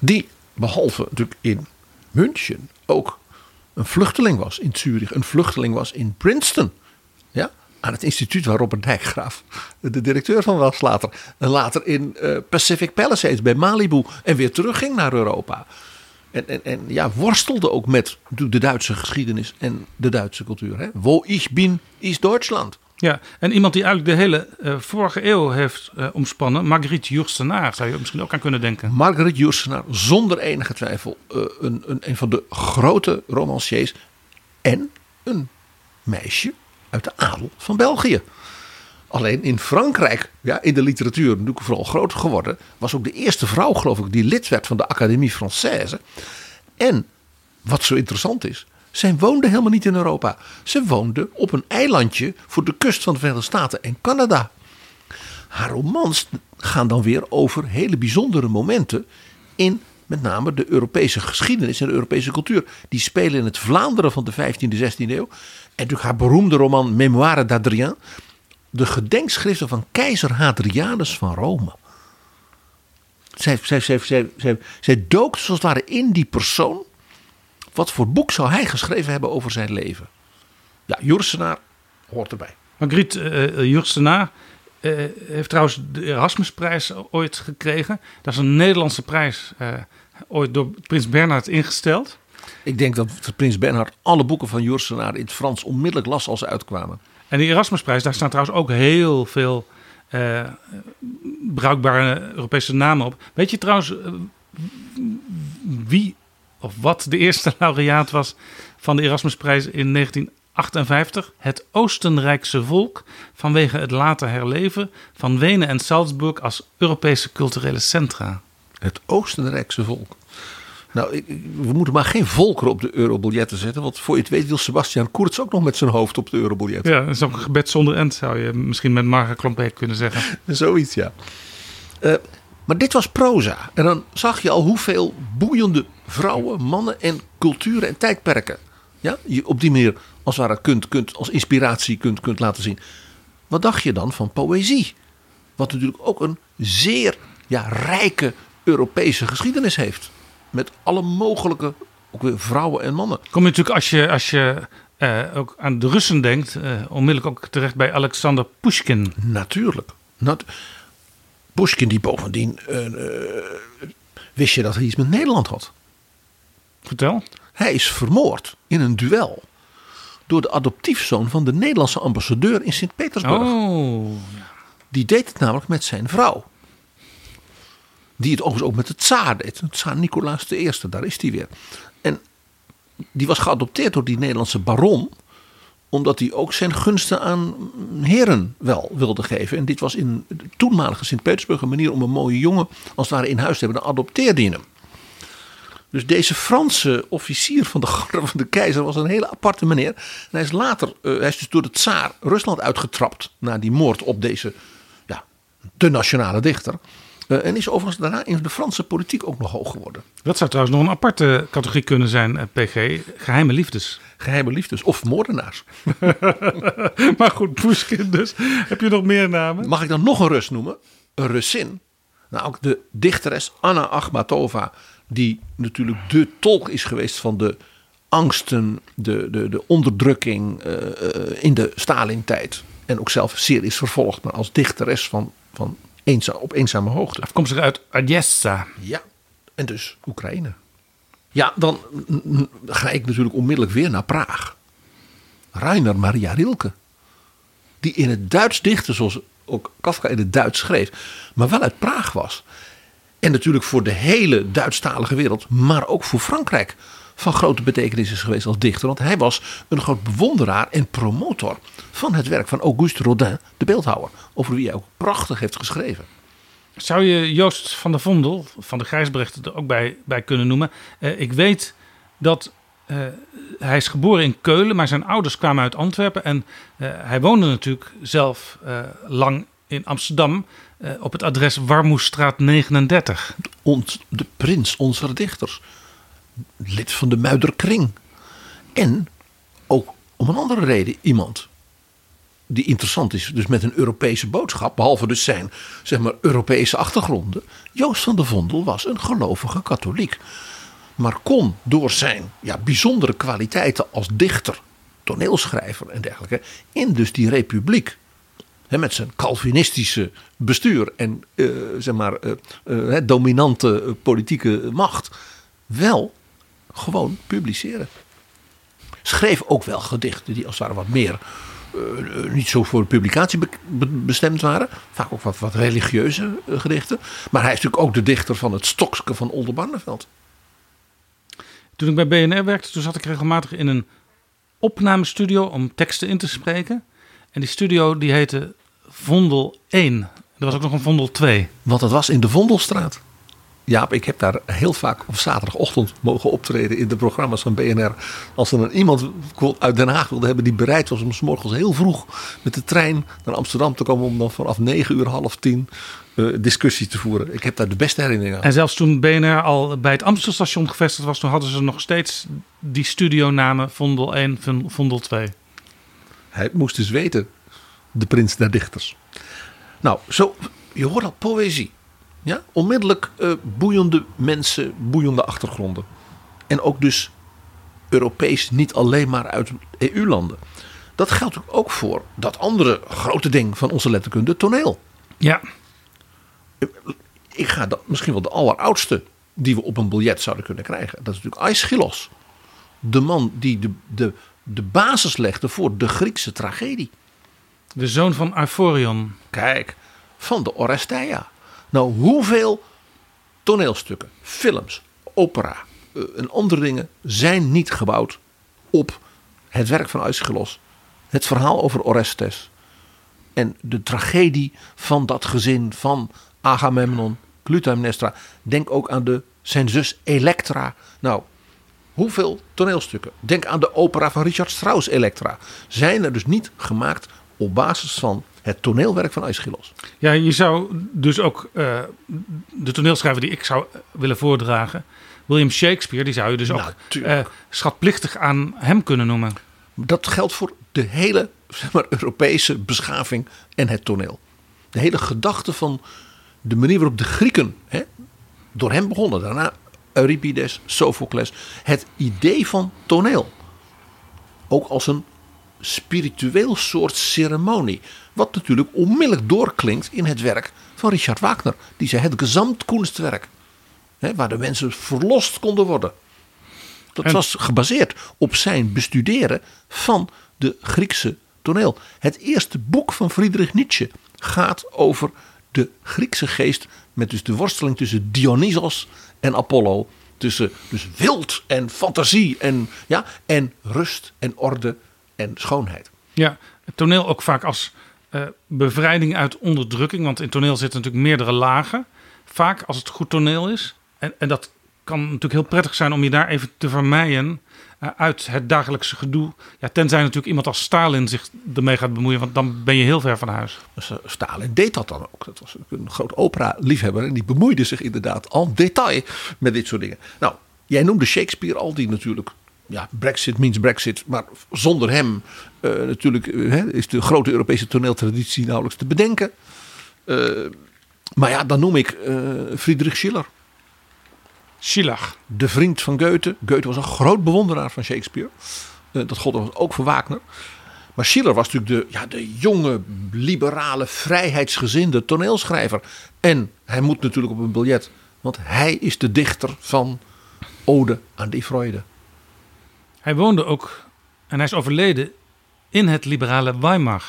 Die, behalve natuurlijk in München, ook een vluchteling was in Zurich. Een vluchteling was in Princeton. Aan het instituut waar Robert Dijkgraaf de directeur van was later. En later in uh, Pacific Palisades bij Malibu. En weer terugging naar Europa. En, en, en ja, worstelde ook met de Duitse geschiedenis en de Duitse cultuur. Hè? Wo ich bin, is Duitsland. Ja, en iemand die eigenlijk de hele uh, vorige eeuw heeft uh, omspannen, Marguerite Jursenaar, zou je misschien ook aan kunnen denken. Marguerite Jursenaar, zonder enige twijfel, uh, een, een, een van de grote romanciers en een meisje uit de adel van België. Alleen in Frankrijk, ja, in de literatuur natuurlijk vooral groot geworden, was ook de eerste vrouw, geloof ik, die lid werd van de Académie Française. En wat zo interessant is, zij woonde helemaal niet in Europa. Ze woonde op een eilandje voor de kust van de Verenigde Staten en Canada. Haar romans gaan dan weer over hele bijzondere momenten in met name de Europese geschiedenis en de Europese cultuur. Die spelen in het Vlaanderen van de 15e, 16e eeuw. En natuurlijk haar beroemde roman Mémoire d'Adrien de gedenkschriften van keizer Hadrianus van Rome. Zij, zij, zij, zij, dook zoals het ware in die persoon. Wat voor boek zou hij geschreven hebben over zijn leven? Ja, Jursenaar hoort erbij. Margriet uh, Jursenaar heeft trouwens de Erasmusprijs ooit gekregen. Dat is een Nederlandse prijs, ooit door prins Bernhard ingesteld. Ik denk dat prins Bernhard alle boeken van Jursenaar in het Frans onmiddellijk las als ze uitkwamen. En die Erasmusprijs, daar staan trouwens ook heel veel uh, bruikbare Europese namen op. Weet je trouwens uh, wie of wat de eerste laureaat was van de Erasmusprijs in 1958? Het Oostenrijkse volk vanwege het later herleven van Wenen en Salzburg als Europese culturele centra. Het Oostenrijkse volk. Nou, ik, we moeten maar geen volker op de eurobiljetten zetten. Want voor je het weet wil Sebastian Kurz ook nog met zijn hoofd op de eurobiljet. Ja, dat is ook een gebed zonder end zou je misschien met Marga Klompeek kunnen zeggen. Zoiets, ja. Uh, maar dit was proza. En dan zag je al hoeveel boeiende vrouwen, mannen en culturen en tijdperken. Ja, je op die manier als het ware kunt, kunt, als inspiratie kunt, kunt laten zien. Wat dacht je dan van poëzie? Wat natuurlijk ook een zeer ja, rijke Europese geschiedenis heeft. Met alle mogelijke ook weer vrouwen en mannen. Kom je natuurlijk als je, als je uh, ook aan de Russen denkt, uh, onmiddellijk ook terecht bij Alexander Pushkin. Natuurlijk. Nat Pushkin die bovendien, uh, wist je dat hij iets met Nederland had? Vertel. Hij is vermoord in een duel door de adoptiefzoon van de Nederlandse ambassadeur in Sint-Petersburg. Oh. Die deed het namelijk met zijn vrouw. Die het overigens ook met de tsaar deed. Tsaar Nicolaas I, daar is hij weer. En die was geadopteerd door die Nederlandse baron omdat hij ook zijn gunsten aan heren wel wilde geven. En dit was in toenmalige Sint-Petersburg een manier om een mooie jongen als het ware in huis te hebben. Dan adopteerde je hem. Dus deze Franse officier van de garde van de keizer was een hele aparte meneer. En hij is later, uh, hij is dus door de tsaar Rusland uitgetrapt na die moord op deze, ja, de nationale dichter. Uh, en is overigens daarna in de Franse politiek ook nog hoog geworden. Dat zou trouwens nog een aparte categorie kunnen zijn, uh, PG. Geheime liefdes. Geheime liefdes of moordenaars. maar goed, Pushkin dus. Heb je nog meer namen? Mag ik dan nog een Rus noemen? Een Russin. Nou, ook de dichteres Anna Akhmatova. Die natuurlijk de tolk is geweest van de angsten, de, de, de onderdrukking uh, in de Stalin-tijd. En ook zelf zeer is vervolgd, maar als dichteres van, van eenza op eenzame hoogte. Afkomstig uit Odessa. Ja, en dus Oekraïne. Ja, dan ga ik natuurlijk onmiddellijk weer naar Praag. Rainer Maria Rilke. Die in het Duits dichtte, zoals ook Kafka in het Duits schreef. Maar wel uit Praag was. En natuurlijk voor de hele Duitsstalige wereld, maar ook voor Frankrijk van grote betekenis is geweest als dichter. Want hij was een groot bewonderaar en promotor van het werk van Auguste Rodin, de beeldhouwer. Over wie hij ook prachtig heeft geschreven. Zou je Joost van der Vondel van de Grijsbrecht er ook bij, bij kunnen noemen? Uh, ik weet dat uh, hij is geboren in Keulen, maar zijn ouders kwamen uit Antwerpen. En uh, hij woonde natuurlijk zelf lang in Amsterdam op het adres Warmoestraat 39. Ons, de prins onze dichters. Lid van de Muiderkring. En ook om een andere reden iemand die interessant is, dus met een Europese boodschap, behalve dus zijn zeg maar, Europese achtergronden. Joost van der Vondel was een gelovige katholiek, maar kon door zijn ja, bijzondere kwaliteiten als dichter, toneelschrijver en dergelijke, in dus die republiek. Hè, met zijn Calvinistische bestuur en uh, zeg maar, uh, uh, dominante politieke macht. Wel gewoon publiceren. Schreef ook wel gedichten die als het ware wat meer uh, niet zo voor publicatie be be bestemd waren. Vaak ook wat, wat religieuze uh, gedichten. Maar hij is natuurlijk ook de dichter van het Stokske van Oldenbarneveld. Toen ik bij BNR werkte, toen zat ik regelmatig in een opnamestudio om teksten in te spreken. En die studio die heette Vondel 1. Er was ook nog een Vondel 2. Want dat was in de Vondelstraat. Jaap, ik heb daar heel vaak op zaterdagochtend mogen optreden in de programma's van BNR. Als er dan iemand uit Den Haag wilde hebben die bereid was om s morgens heel vroeg met de trein naar Amsterdam te komen. om dan vanaf 9 uur, half tien uh, discussie te voeren. Ik heb daar de beste herinneringen aan. En zelfs toen BNR al bij het Amstelstation gevestigd was, toen hadden ze nog steeds die studionamen Vondel 1, Vondel 2. Hij moest dus weten, de prins der dichters. Nou, zo, je hoort al poëzie. Ja, onmiddellijk uh, boeiende mensen, boeiende achtergronden. En ook dus Europees, niet alleen maar uit EU-landen. Dat geldt ook voor dat andere grote ding van onze letterkunde, toneel. Ja. Ik ga dat misschien wel de alleroudste die we op een biljet zouden kunnen krijgen. Dat is natuurlijk Aeschylus. De man die de, de, de basis legde voor de Griekse tragedie. De zoon van Euphorion. Kijk, van de Oresteia. Nou, hoeveel toneelstukken, films, opera uh, en andere dingen zijn niet gebouwd op het werk van Aeschylus. Het verhaal over Orestes. En de tragedie van dat gezin van Agamemnon, Clytemnestra. Denk ook aan de, zijn zus Elektra. Nou, hoeveel toneelstukken? Denk aan de opera van Richard Strauss, Elektra. Zijn er dus niet gemaakt op basis van het toneelwerk van Aeschylus. Ja, je zou dus ook uh, de toneelschrijver die ik zou willen voordragen, William Shakespeare, die zou je dus ook uh, schatplichtig aan hem kunnen noemen. Dat geldt voor de hele zeg maar, Europese beschaving en het toneel. De hele gedachte van de manier waarop de Grieken, hè, door hem begonnen, daarna Euripides, Sophocles, het idee van toneel. Ook als een spiritueel soort ceremonie. Wat natuurlijk onmiddellijk doorklinkt in het werk van Richard Wagner. Die zei het gezamtkunstwerk. Hè, waar de mensen verlost konden worden. Dat was gebaseerd op zijn bestuderen van de Griekse toneel. Het eerste boek van Friedrich Nietzsche gaat over de Griekse geest. Met dus de worsteling tussen Dionysos en Apollo. Tussen dus wild en fantasie en, ja, en rust en orde en schoonheid. Ja, het toneel ook vaak als uh, bevrijding uit onderdrukking. Want in toneel zitten natuurlijk meerdere lagen. Vaak als het goed toneel is. En, en dat kan natuurlijk heel prettig zijn om je daar even te vermijden uh, uit het dagelijkse gedoe. Ja, tenzij natuurlijk iemand als Stalin zich ermee gaat bemoeien, want dan ben je heel ver van huis. Dus, uh, Stalin deed dat dan ook. Dat was een groot opera-liefhebber en die bemoeide zich inderdaad al detail met dit soort dingen. Nou, jij noemde Shakespeare al, die natuurlijk ja, Brexit means Brexit. Maar zonder hem uh, natuurlijk uh, is de grote Europese toneeltraditie nauwelijks te bedenken. Uh, maar ja, dan noem ik Friedrich Schiller. Schiller. De vriend van Goethe. Goethe was een groot bewonderaar van Shakespeare. dat gold ook voor Wagner. Maar Schiller was natuurlijk de, ja, de jonge, liberale, vrijheidsgezinde toneelschrijver. En hij moet natuurlijk op een biljet. Want hij is de dichter van Ode aan die Freude. Hij woonde ook, en hij is overleden, in het liberale Weimar.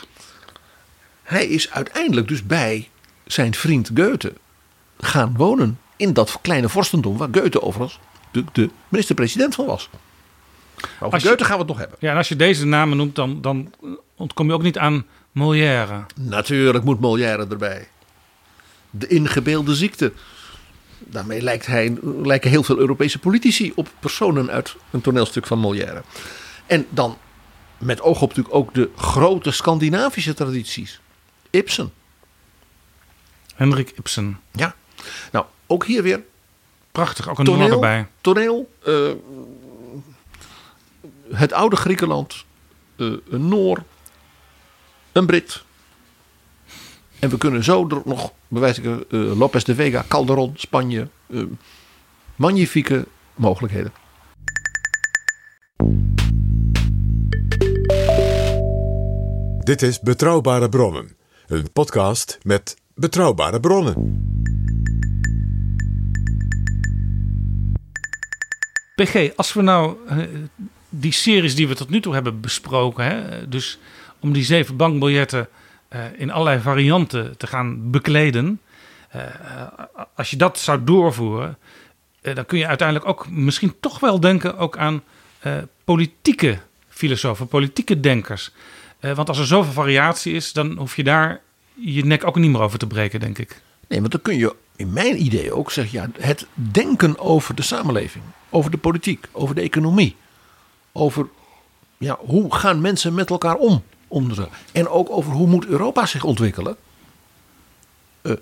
Hij is uiteindelijk dus bij zijn vriend Goethe gaan wonen in dat kleine vorstendom waar Goethe overigens de, de minister-president van was. Over Als je- Goethe gaan we het nog hebben. Ja, en als je deze namen noemt, dan, dan ontkom je ook niet aan Molière. Natuurlijk moet Molière erbij. De ingebeelde ziekte. Daarmee lijkt hij, lijken heel veel Europese politici op personen uit een toneelstuk van Molière. En dan met oog op natuurlijk ook de grote Scandinavische tradities. Ibsen. Hendrik Ibsen. Ja. Nou, ook hier weer. Prachtig, ook een Noor erbij. Toneel. eh, het oude Griekenland. eh, een Noor. Een Brit. En we kunnen zo er nog, bewijs ik, eh, Lopez de Vega, Calderon, Spanje. eh, magnifieke mogelijkheden. Dit is Betrouwbare Bronnen, een podcast met betrouwbare bronnen. PG, als we nou eh, die series die we tot nu toe hebben besproken, hè, dus om die zeven bankbiljetten in allerlei varianten te gaan bekleden, eh, als je dat zou doorvoeren, eh, dan kun je uiteindelijk ook misschien toch wel denken ook aan eh, politieke filosofen, politieke denkers. Eh, want als er zoveel variatie is, dan hoef je daar je nek ook niet meer over te breken, denk ik. Nee, want dan kun je in mijn idee ook zeggen, ja, het denken over de samenleving, over de politiek, over de economie, over ja, hoe gaan mensen met elkaar om, en ook over hoe moet Europa zich ontwikkelen. Eh,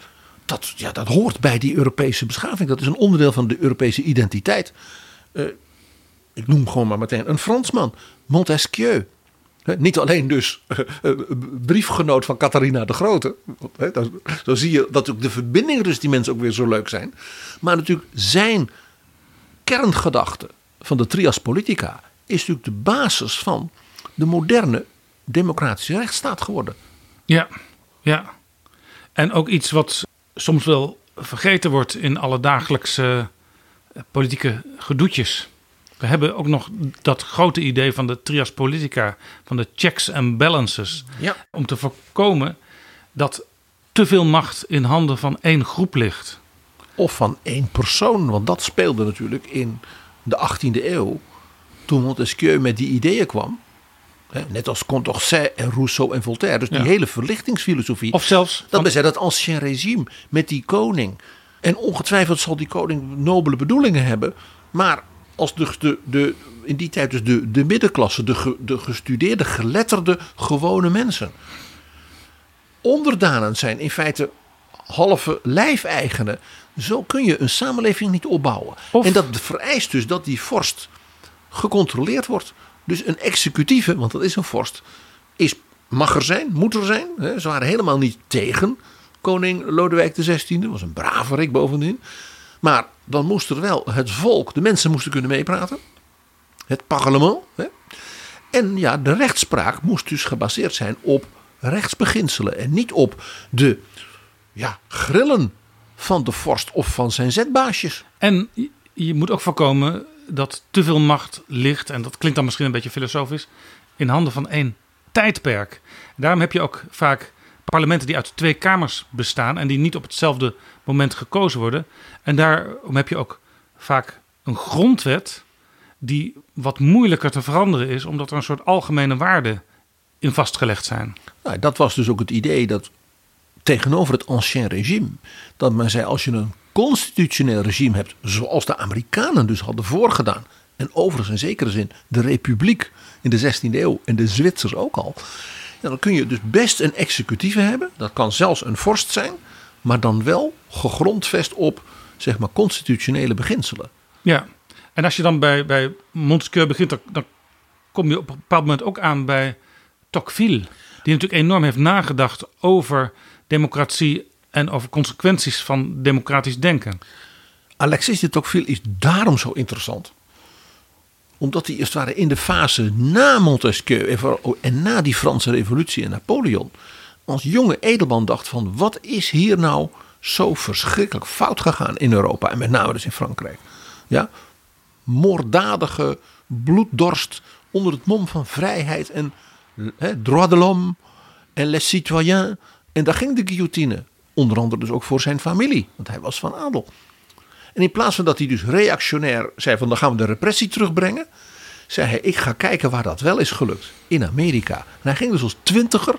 dat, ja, dat hoort bij die Europese beschaving. Dat is een onderdeel van de Europese identiteit. Eh, ik noem gewoon maar meteen een Fransman, Montesquieu. Niet alleen dus eh, briefgenoot van Catharina de Grote. Dan zie je dat ook de verbindingen tussen die mensen ook weer zo leuk zijn. Maar natuurlijk zijn kerngedachte van de trias politica is natuurlijk de basis van de moderne democratische rechtsstaat geworden. Ja, ja. En ook iets wat soms wel vergeten wordt in alle dagelijkse eh, politieke gedoetjes. We hebben ook nog dat grote idee van de trias politica, van de checks and balances. Ja. Om te voorkomen dat te veel macht in handen van één groep ligt. Of van één persoon, want dat speelde natuurlijk in de 18e eeuw. Toen Montesquieu met die ideeën kwam. Net als Condorcet en Rousseau en Voltaire. Dus die Ja. hele verlichtingsfilosofie. Of zelfs Dat we dat ancien regime met die koning. En ongetwijfeld zal die koning nobele bedoelingen hebben. Maar als de, de, de, in die tijd dus de, de middenklasse, de, ge- de gestudeerde, geletterde, gewone mensen. Onderdanen zijn in feite halve lijfeigenen. Zo kun je een samenleving niet opbouwen. En dat vereist dus dat die vorst gecontroleerd wordt. Dus een executieve, want dat is een vorst, is, mag er zijn, moet er zijn. Ze waren helemaal niet tegen koning Lodewijk XVI. was een brave rik bovendien. Maar dan moest er wel het volk, de mensen moesten kunnen meepraten. Het parlement. Hè. En ja, de rechtspraak moest dus gebaseerd zijn op rechtsbeginselen. En niet op de ja, grillen van de vorst of van zijn zetbaasjes. En je moet ook voorkomen dat te veel macht ligt, en dat klinkt dan misschien een beetje filosofisch, in handen van één tijdperk. Daarom heb je ook vaak parlementen die uit twee kamers bestaan en die niet op hetzelfde moment gekozen worden. En daarom heb je ook vaak een grondwet die wat moeilijker te veranderen is, omdat er een soort algemene waarden in vastgelegd zijn. Nou, dat was dus ook het idee dat tegenover het ancien regime, dat men zei als je een constitutioneel regime hebt, zoals de Amerikanen dus hadden voorgedaan, en overigens in zekere zin de Republiek in de 16e eeuw en de Zwitsers ook al, ja, dan kun je dus best een executieve hebben, dat kan zelfs een vorst zijn, maar dan wel gegrondvest op zeg maar constitutionele beginselen. Ja, en als je dan bij, bij Montesquieu begint, dan, dan kom je op een bepaald moment ook aan bij Tocqueville. Die natuurlijk enorm heeft nagedacht over democratie en over consequenties van democratisch denken. Alexis de Tocqueville is daarom zo interessant. Omdat hij eerst waren in de fase na Montesquieu en na die Franse revolutie en Napoleon. als jonge edelman dacht van wat is hier nou zo verschrikkelijk fout gegaan in Europa. En met name dus in Frankrijk. Ja, moorddadige bloeddorst onder het mom van vrijheid en hè, droit de l'homme en les citoyens. En daar ging de guillotine. Onder andere dus ook voor zijn familie, want hij was van adel. En in plaats van dat hij dus reactionair zei van dan gaan we de repressie terugbrengen, zei hij ik ga kijken waar dat wel is gelukt. In Amerika. En hij ging dus als twintiger,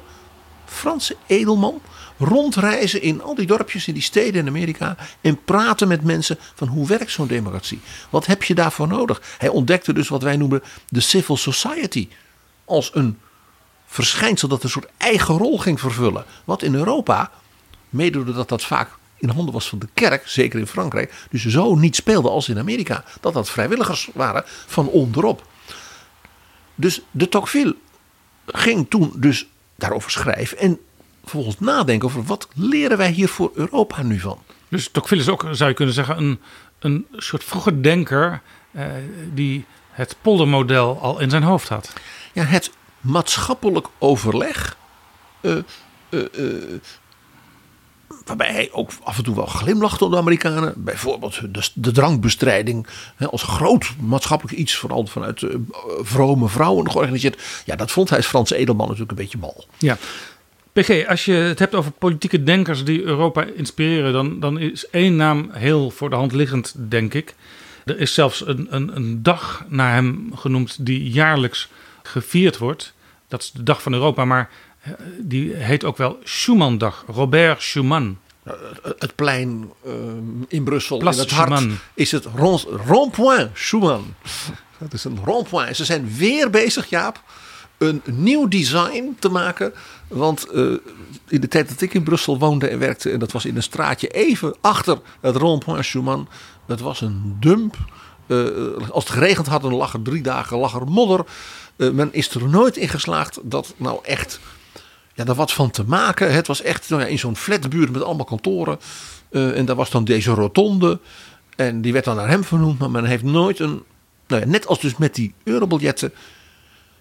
Franse edelman, rondreizen in al die dorpjes in die steden in Amerika en praten met mensen van hoe werkt zo'n democratie? Wat heb je daarvoor nodig? Hij ontdekte dus wat wij noemen de civil society als een verschijnsel dat een soort eigen rol ging vervullen. Wat in Europa, mede doordat dat vaak in handen was van de kerk, zeker in Frankrijk, dus zo niet speelde als in Amerika, dat dat vrijwilligers waren van onderop. Dus de Tocqueville ging toen dus daarover schrijven en vervolgens nadenken over wat leren wij hier voor Europa nu van. Dus Tocqueville is ook, zou je kunnen zeggen, een, een soort vroege denker eh, die het poldermodel al in zijn hoofd had. Ja, het maatschappelijk overleg. Uh, uh, waarbij hij ook af en toe wel glimlachte op de Amerikanen. Bijvoorbeeld de, de drankbestrijding hè, als groot maatschappelijk iets, vooral vanuit vrome vrouwen georganiseerd. Ja, dat vond hij als Franse edelman natuurlijk een beetje mal. Ja. PG, als je het hebt over politieke denkers die Europa inspireren, dan, dan is één naam heel voor de hand liggend, denk ik. Er is zelfs een, een, een dag naar hem genoemd die jaarlijks gevierd wordt. Dat is de Dag van Europa, maar eh, die heet ook wel Schumandag. Robert Schuman. Het plein uh, in Brussel, Place in het hart, Schumann. is het rond-point Schuman. Dat is een rond-point. Ze zijn weer bezig, Jaap, een nieuw design te maken. Want uh, in de tijd dat ik in Brussel woonde en werkte, en dat was in een straatje even achter het rond-point Schuman. Het was een dump. Uh, als het geregend had, dan lag er drie dagen lag er modder. Uh, men is er nooit in geslaagd dat nou echt ja, daar wat van te maken. Het was echt nou ja, in zo'n flatbuurt met allemaal kantoren. Uh, en daar was dan deze rotonde. En die werd dan naar hem vernoemd. Maar men heeft nooit een. Nou ja, net als dus met die eurobiljetten.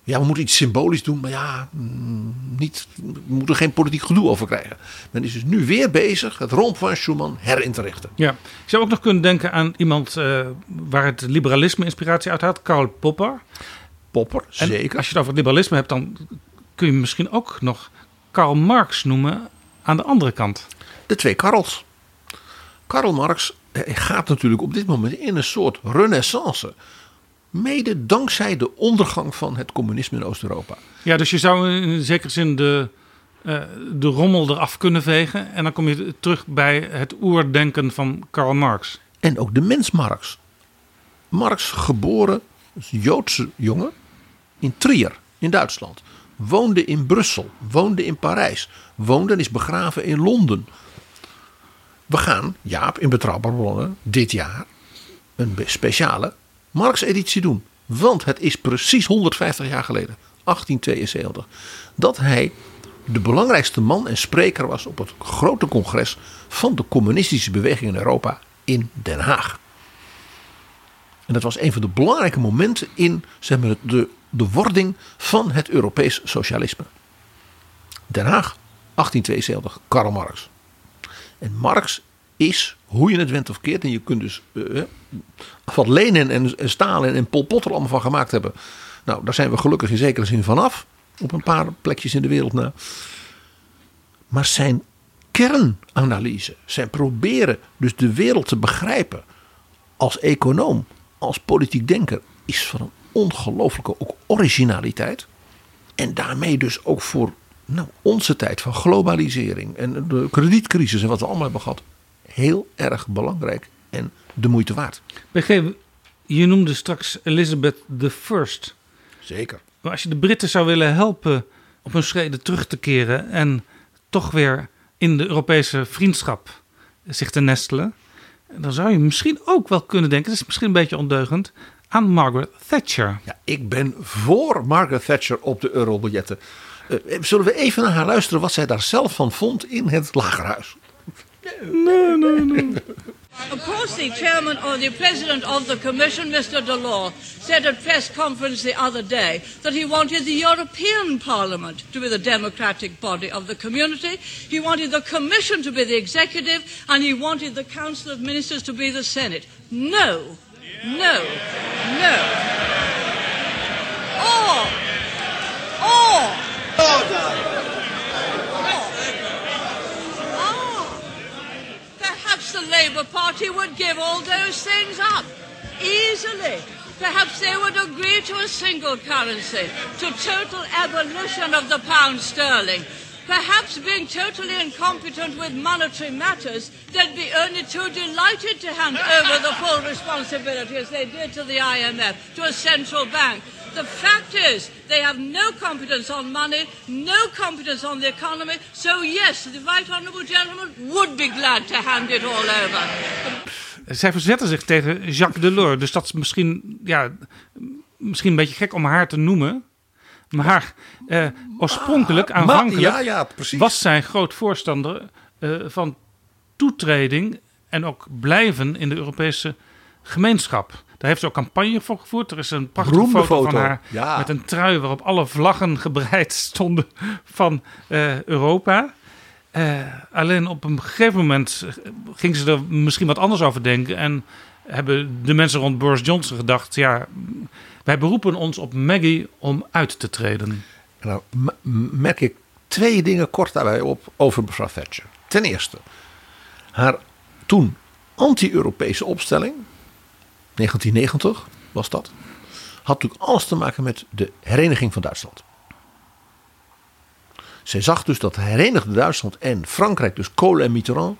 Ja, we moeten iets symbolisch doen. Maar ja, mm, niet, we moeten geen politiek gedoe over krijgen. Men is dus nu weer bezig het romp van Schuman herin te richten. Ja, ik zou ook nog kunnen denken aan iemand uh, waar het liberalisme inspiratie uit had. Karl Popper. Popper, zeker. als je het over liberalisme hebt, dan kun je misschien ook nog Karl Marx noemen aan de andere kant. De twee Karls. Karl Marx eh, gaat natuurlijk op dit moment in een soort renaissance. Mede dankzij de ondergang van het communisme in Oost-Europa. Ja, dus je zou in zekere zin de, uh, de rommel eraf kunnen vegen. En dan kom je terug bij het oerdenken van Karl Marx. En ook de mens Marx. Marx geboren, Joodse jongen, in Trier in Duitsland. Woonde in Brussel, woonde in Parijs, woonde en is begraven in Londen. We gaan, Jaap, in Betrouwbare Bronnen dit jaar een speciale Marx-editie doen. Want het is precies 150 jaar geleden. 1872, dat hij de belangrijkste man en spreker was op het grote congres van de communistische beweging in Europa in Den Haag. En dat was een van de belangrijke momenten in zeg maar, de, de wording van het Europees socialisme. Den Haag, 1872, Karl Marx. En Marx is, hoe je het went of keert, en je kunt dus wat Lenin en, en Stalin en Pol Pot er allemaal van gemaakt hebben. Nou, daar zijn we gelukkig in zekere zin vanaf. Op een paar plekjes in de wereld na. Maar zijn kernanalyse, zijn proberen dus de wereld te begrijpen als econoom, als politiek denker, is van een ongelooflijke ook originaliteit. En daarmee dus ook voor nou, onze tijd van globalisering en de kredietcrisis en wat we allemaal hebben gehad, heel erg belangrijk en de moeite waard. BG, je noemde straks Elizabeth I. Zeker. Maar als je de Britten zou willen helpen op hun schreden terug te keren en toch weer in de Europese vriendschap zich te nestelen, dan zou je misschien ook wel kunnen denken, het is misschien een beetje ondeugend, aan Margaret Thatcher. Ja, ik ben voor Margaret Thatcher op de eurobiljetten. Uh, zullen we even naar haar luisteren wat zij daar zelf van vond in het lagerhuis? Nee, nee, nee. Of course, the chairman or the president of the commission, Mr. Delors, said at press conference the other day that he wanted the European Parliament to be the democratic body of the community. He wanted the commission to be the executive, and he wanted the council of ministers to be the Senate. No, no, no. Or, or. Perhaps the Labour Party would give all those things up easily. Perhaps they would agree to a single currency, to total abolition of the pound sterling. Perhaps being totally incompetent with monetary matters, they'd be only too delighted to hand over the full responsibility as they did to the IMF, to a central bank. The fact is, they have no competence on money, no competence on the economy. So, yes, the right honourable gentleman would be glad to hand it all over. Zij verzetten zich tegen Jacques Delors. Dus dat is misschien, ja, misschien een beetje gek om haar te noemen. Maar eh, oorspronkelijk, aanvankelijk, ja, ja, precies. was zij groot voorstander eh, van toetreding en ook blijven in de Europese gemeenschap. Daar heeft ze ook campagne voor gevoerd. Er is een prachtige foto, foto, van haar ja. met een trui waarop alle vlaggen gebreid stonden van eh, Europa. Alleen op een gegeven moment ging ze er misschien wat anders over denken. En hebben de mensen rond Boris Johnson gedacht: ja, wij beroepen ons op Maggie om uit te treden. Nou, merk ik twee dingen kort daarbij op over mevrouw Thatcher. Ten eerste, haar toen anti-Europese opstelling, 1990 was dat, had natuurlijk alles te maken met de hereniging van Duitsland. Zij zag dus dat herenigde Duitsland en Frankrijk, dus Kohl en Mitterrand,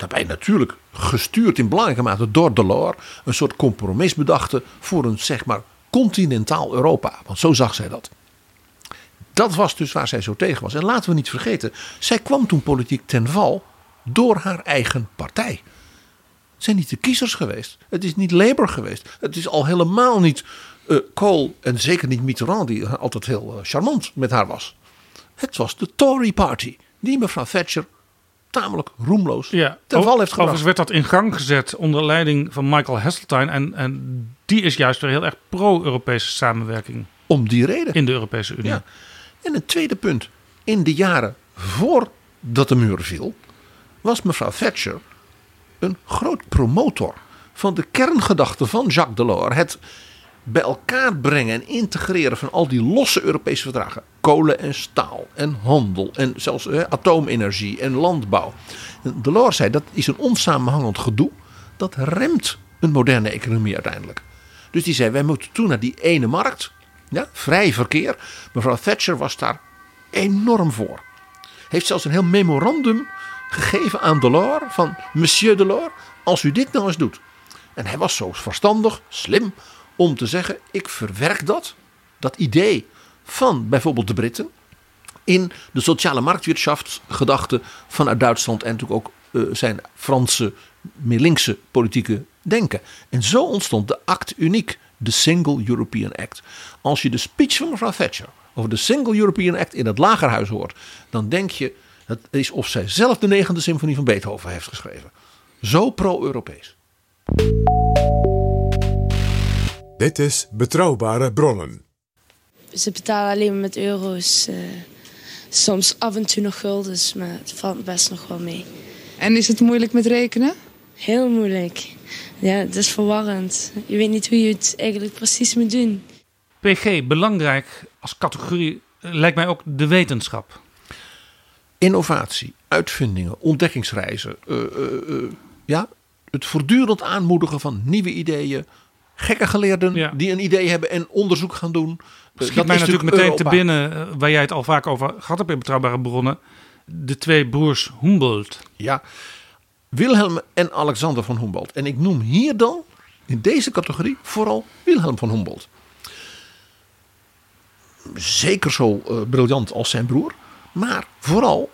daarbij natuurlijk gestuurd in belangrijke mate door Delors, een soort compromis bedachten voor een zeg maar continentaal Europa. Want zo zag zij dat. Dat was dus waar zij zo tegen was. En laten we niet vergeten, zij kwam toen politiek ten val door haar eigen partij. Het zijn niet de kiezers geweest. Het is niet Labour geweest. Het is al helemaal niet eh Kohl en zeker niet Mitterrand, die altijd heel eh, charmant met haar was. Het was de Tory Party, die mevrouw Thatcher tamelijk roemloos Ja, ten val heeft overigens gebracht. werd dat in gang gezet onder leiding van Michael Heseltine. En, en die is juist weer heel erg pro-Europese samenwerking. Om die reden. In de Europese Unie. Ja. En een tweede punt. In de jaren voordat de muur viel, was mevrouw Thatcher een groot promotor van de kerngedachte van Jacques Delors. Het bij elkaar brengen en integreren van al die losse Europese verdragen. Kolen en staal en handel en zelfs atoomenergie en landbouw. Delors zei dat is een onsamenhangend gedoe. Dat remt een moderne economie uiteindelijk. Dus die zei wij moeten toe naar die ene markt. Ja, vrij verkeer. Mevrouw Thatcher was daar enorm voor. Heeft zelfs een heel memorandum gegeven aan Delors van Monsieur Delors, als u dit nou eens doet. En hij was zo verstandig, slim, om te zeggen: ik verwerk dat, dat idee van bijvoorbeeld de Britten, in de sociale marktwirtschaftsgedachte vanuit Duitsland en natuurlijk ook eh, zijn Franse, meer linkse politieke denken. En zo ontstond de Act Uniek de Single European Act. Als je de speech van mevrouw Thatcher over de Single European Act in het Lagerhuis hoort, dan denk je het is of zij zelf de negende symfonie van Beethoven heeft geschreven. Zo pro-Europees. Dit is Betrouwbare Bronnen. Ze betalen alleen maar met euro's. eh, soms af en toe nog guldens, maar het valt best nog wel mee. En is het moeilijk met rekenen? Heel moeilijk. Ja, het is verwarrend. Je weet niet hoe je het eigenlijk precies moet doen. PG, belangrijk als categorie eh, lijkt mij ook de wetenschap. Innovatie, uitvindingen, ontdekkingsreizen. eh, eh, eh, ja, het voortdurend aanmoedigen van nieuwe ideeën. Gekke geleerden die een idee hebben en onderzoek gaan doen. Eh, Schiet dat mij is natuurlijk meteen te binnen, eh, waar jij het al vaak over gehad hebt in Betrouwbare Bronnen. De twee broers Humboldt. Ja, Wilhelm en Alexander van Humboldt. En ik noem hier dan in deze categorie vooral Wilhelm van Humboldt. Zeker zo eh, briljant als zijn broer, maar vooral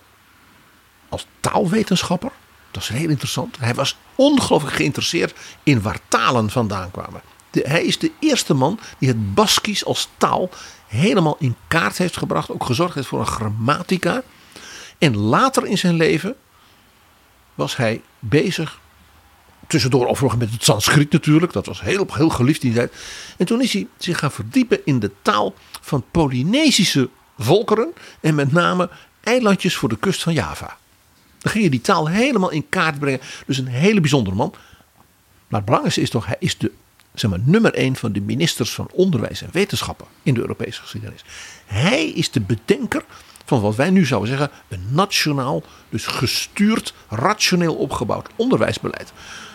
als taalwetenschapper. Dat is heel interessant. Hij was ongelooflijk geïnteresseerd in waar talen vandaan kwamen. Hij is de eerste man die het Baskisch als taal helemaal in kaart heeft gebracht. Ook gezorgd heeft voor een grammatica. En later in zijn leven was hij bezig. Tussendoor overigens met het Sanskriet natuurlijk. Dat was heel, heel geliefd die tijd. En toen is hij zich gaan verdiepen in de taal van Polynesische volkeren. En met name eilandjes voor de kust van Java. Dan ging je die taal helemaal in kaart brengen. Dus een hele bijzondere man. Maar het belangrijkste is toch, hij is de zeg maar, nummer één van de ministers van Onderwijs en Wetenschappen in de Europese geschiedenis. Hij is de bedenker van wat wij nu zouden zeggen een nationaal, dus gestuurd, rationeel opgebouwd onderwijsbeleid.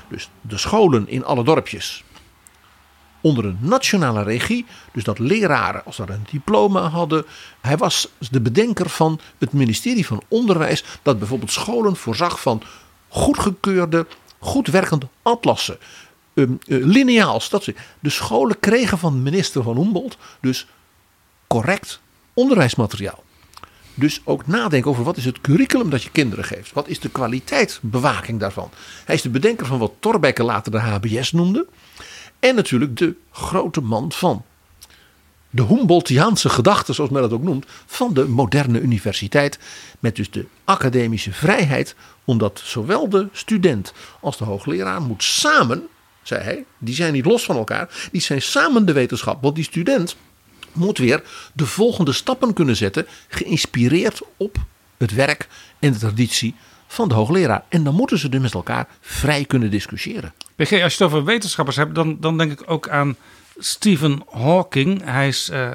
Dus de scholen in alle dorpjes onder een nationale regie. Dus dat leraren als dat een diploma hadden. Hij was de bedenker van het ministerie van Onderwijs. Dat bijvoorbeeld scholen voorzag van goedgekeurde, goed werkende atlassen. Um, lineaals. Dat soort. De scholen kregen van minister van Humboldt dus correct onderwijsmateriaal. Dus ook nadenken over wat is het curriculum dat je kinderen geeft. Wat is de kwaliteitsbewaking daarvan. Hij is de bedenker van wat Thorbecke later de HBS noemde. En natuurlijk de grote man van de Humboldtiaanse gedachte, zoals men dat ook noemt, van de moderne universiteit. Met dus de academische vrijheid, omdat zowel de student als de hoogleraar moet samen, zei hij, die zijn niet los van elkaar, die zijn samen de wetenschap. Want die student moet weer de volgende stappen kunnen zetten, geïnspireerd op het werk en de traditie van de hoogleraar. En dan moeten ze dus met elkaar vrij kunnen discussiëren. PG, als je het over wetenschappers hebt, dan, dan denk ik ook aan Stephen Hawking. Hij is eh,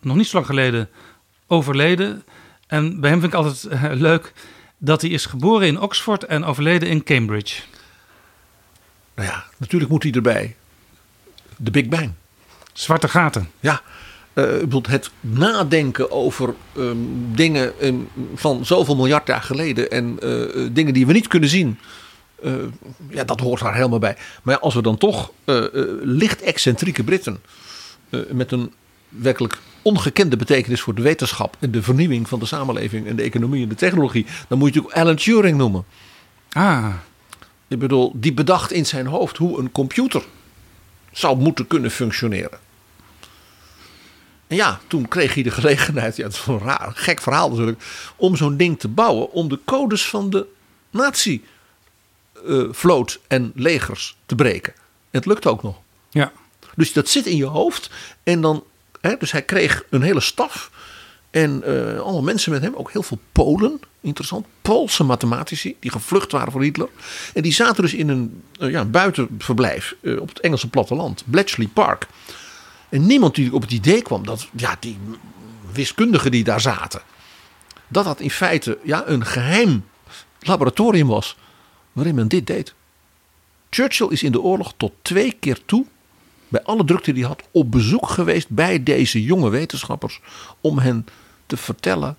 nog niet zo lang geleden overleden. En bij hem vind ik altijd eh, leuk dat hij is geboren in Oxford en overleden in Cambridge. Nou ja, natuurlijk moet hij erbij. De Big Bang. Zwarte gaten. Ja, eh, bedoel, het nadenken over ehm, dingen ehm, van zoveel miljard jaar geleden en eh, dingen die we niet kunnen zien. eh, ja, dat hoort daar helemaal bij. Maar ja, als we dan toch eh, eh, licht excentrieke Britten eh, met een werkelijk ongekende betekenis voor de wetenschap en de vernieuwing van de samenleving en de economie en de technologie, dan moet je natuurlijk Alan Turing noemen. Ah. Ik bedoel, die bedacht in zijn hoofd hoe een computer zou moeten kunnen functioneren. En ja, toen kreeg hij de gelegenheid, ja, het is een raar, gek verhaal natuurlijk, om zo'n ding te bouwen om de codes van de nazi-vloot en legers te breken. En het lukt ook nog. Ja. Dus dat zit in je hoofd. En dan, hè, dus hij kreeg een hele staf. En eh allemaal mensen met hem, ook heel veel Polen, interessant. Poolse mathematici, die gevlucht waren voor Hitler. En die zaten dus in een, eh, ja, een buitenverblijf eh, op het Engelse platteland, Bletchley Park. En niemand die op het idee kwam dat ja, die wiskundigen die daar zaten, dat dat in feite ja, een geheim laboratorium was waarin men dit deed. Churchill is in de oorlog tot twee keer toe, bij alle drukte die hij had, op bezoek geweest bij deze jonge wetenschappers om hen te vertellen,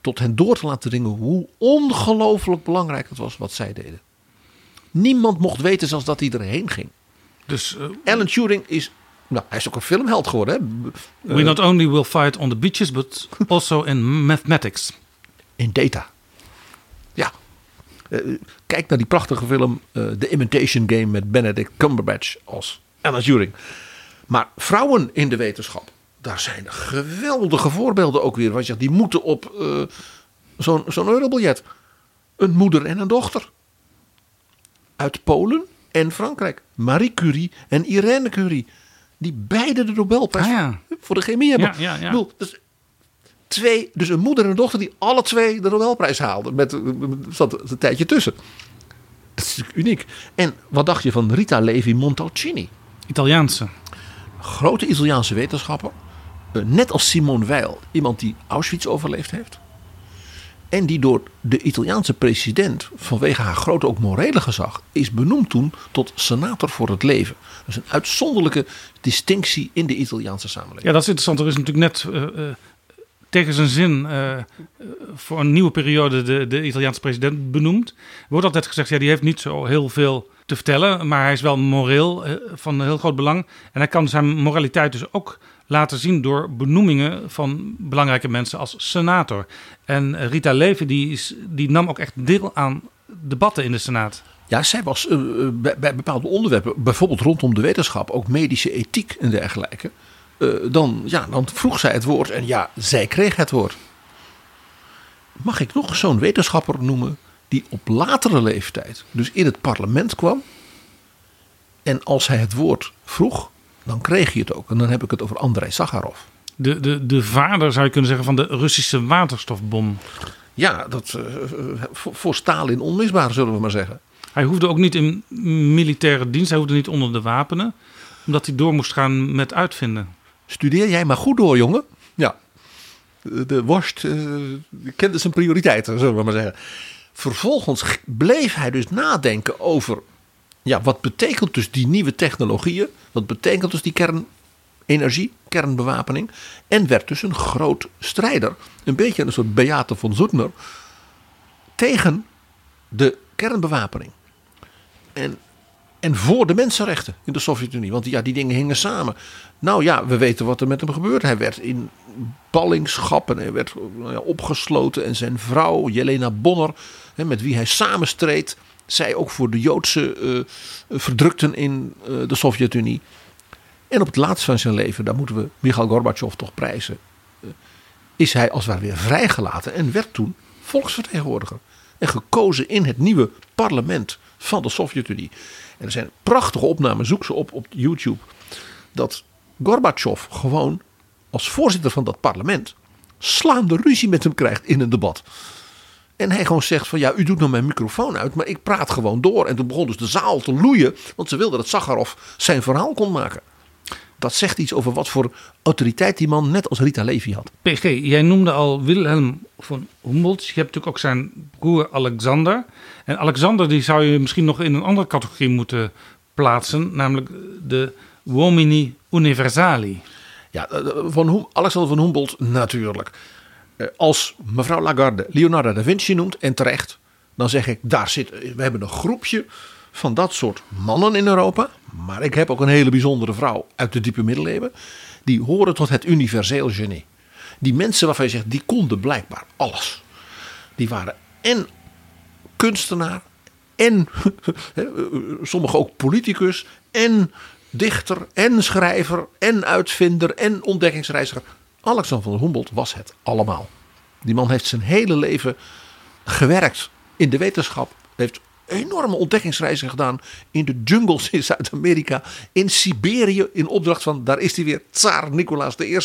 tot hen door te laten dringen hoe ongelooflijk belangrijk het was wat zij deden. Niemand mocht weten zelfs dat hij erheen ging. Dus Alan Turing is, nou, hij is ook een filmheld geworden. Hè? We not only will fight on the beaches, but also in mathematics. In data. Ja. Uh, kijk naar die prachtige film The Imitation Game met Benedict Cumberbatch als Alan Turing. Maar vrouwen in de wetenschap, daar zijn geweldige voorbeelden ook weer. Want je, die moeten op uh, zo'n zo'n eurobiljet. Een moeder en een dochter. Uit Polen en Frankrijk. Marie Curie en Irene Curie. Die beide de Nobelprijs Ah, ja. voor de chemie hebben. Ja, ja, ja. Ik bedoel, dus, twee, dus een moeder en een dochter die alle twee de Nobelprijs haalden. Met, zat een tijdje tussen. Dat is natuurlijk uniek. En wat dacht je van Rita Levi Montalcini? Italiaanse. Grote Italiaanse wetenschapper. Eh, Net als Simone Weil. Iemand die Auschwitz overleefd heeft. En die door de Italiaanse president, vanwege haar grote ook morele gezag, is benoemd toen tot senator voor het leven. Is een uitzonderlijke distinctie in de Italiaanse samenleving. Ja, dat is interessant. Er is natuurlijk net eh, eh, tegen zijn zin voor een nieuwe periode de, de Italiaanse president benoemd. Wordt altijd gezegd, ja, die heeft niet zo heel veel te vertellen, maar hij is wel moreel van heel groot belang. En hij kan zijn moraliteit dus ook laten zien door benoemingen van belangrijke mensen als senator. En Rita Levi die, is, die nam ook echt deel aan debatten in de Senaat. Ja, zij was eh, eh, bij, bij bepaalde onderwerpen, bijvoorbeeld rondom de wetenschap, ook medische ethiek en dergelijke. eh, dan, ja, dan vroeg zij het woord en ja, zij kreeg het woord. Mag ik nog zo'n wetenschapper noemen die op latere leeftijd dus in het parlement kwam? En als hij het woord vroeg, dan kreeg hij het ook. En dan heb ik het over Andrei Sakharov. De, de, de vader, zou je kunnen zeggen, van de Russische waterstofbom. Ja, dat eh, voor, voor Stalin onmisbaar, zullen we maar zeggen. Hij hoefde ook niet in militaire dienst, hij hoefde niet onder de wapenen, omdat hij door moest gaan met uitvinden. Studeer jij maar goed door, jongen. Ja. De, worst eh, kende zijn prioriteiten, zullen we maar zeggen. Vervolgens bleef hij dus nadenken over... Ja, wat betekent dus die nieuwe technologieën? Wat betekent dus die kernenergie, kernbewapening? En werd dus een groot strijder. Een beetje een soort Beate von Zoetmer. Tegen de kernbewapening. En en voor de mensenrechten in de Sovjet-Unie. Want ja, die dingen hingen samen. Nou ja, we weten wat er met hem gebeurt. Hij werd in ballingschap en hij werd nou ja, opgesloten. En zijn vrouw, Jelena Bonner, hè, met wie hij samenstreed. Zij ook voor de Joodse eh, verdrukten in eh, de Sovjet-Unie. En op het laatst van zijn leven, daar moeten we Michail Gorbachev toch prijzen. eh, is hij als het ware weer vrijgelaten en werd toen volksvertegenwoordiger. En gekozen in het nieuwe parlement van de Sovjet-Unie. En er zijn prachtige opnamen, zoek ze op op YouTube. Dat Gorbachev gewoon als voorzitter van dat parlement slaande ruzie met hem krijgt in een debat. En hij gewoon zegt van ja, u doet nou mijn microfoon uit, maar ik praat gewoon door. En toen begon dus de zaal te loeien, want ze wilden dat Sakharov zijn verhaal kon maken. Dat zegt iets over wat voor autoriteit die man net als Rita Levi had. PG, jij noemde al Wilhelm von Humboldt. Je hebt natuurlijk ook zijn broer Alexander. En Alexander die zou je misschien nog in een andere categorie moeten plaatsen, namelijk de uomini universali. Ja, eh, van Hum- Alexander van Humboldt natuurlijk. Eh, Als mevrouw Lagarde Leonardo da Vinci noemt, en terecht, dan zeg ik, daar zit, we hebben een groepje van dat soort mannen in Europa. Maar ik heb ook een hele bijzondere vrouw uit de diepe middeleeuwen. Die horen tot het universeel genie. Die mensen waarvan je zegt, die konden blijkbaar alles. Die waren en kunstenaar en hè, sommigen ook politicus en dichter en schrijver en uitvinder en ontdekkingsreiziger. Alexander van Humboldt was het allemaal. Die man heeft zijn hele leven gewerkt in de wetenschap. Heeft enorme ontdekkingsreizen gedaan in de jungles in Zuid-Amerika, in Siberië, in opdracht van, daar is hij weer, Tsaar Nicolaas I.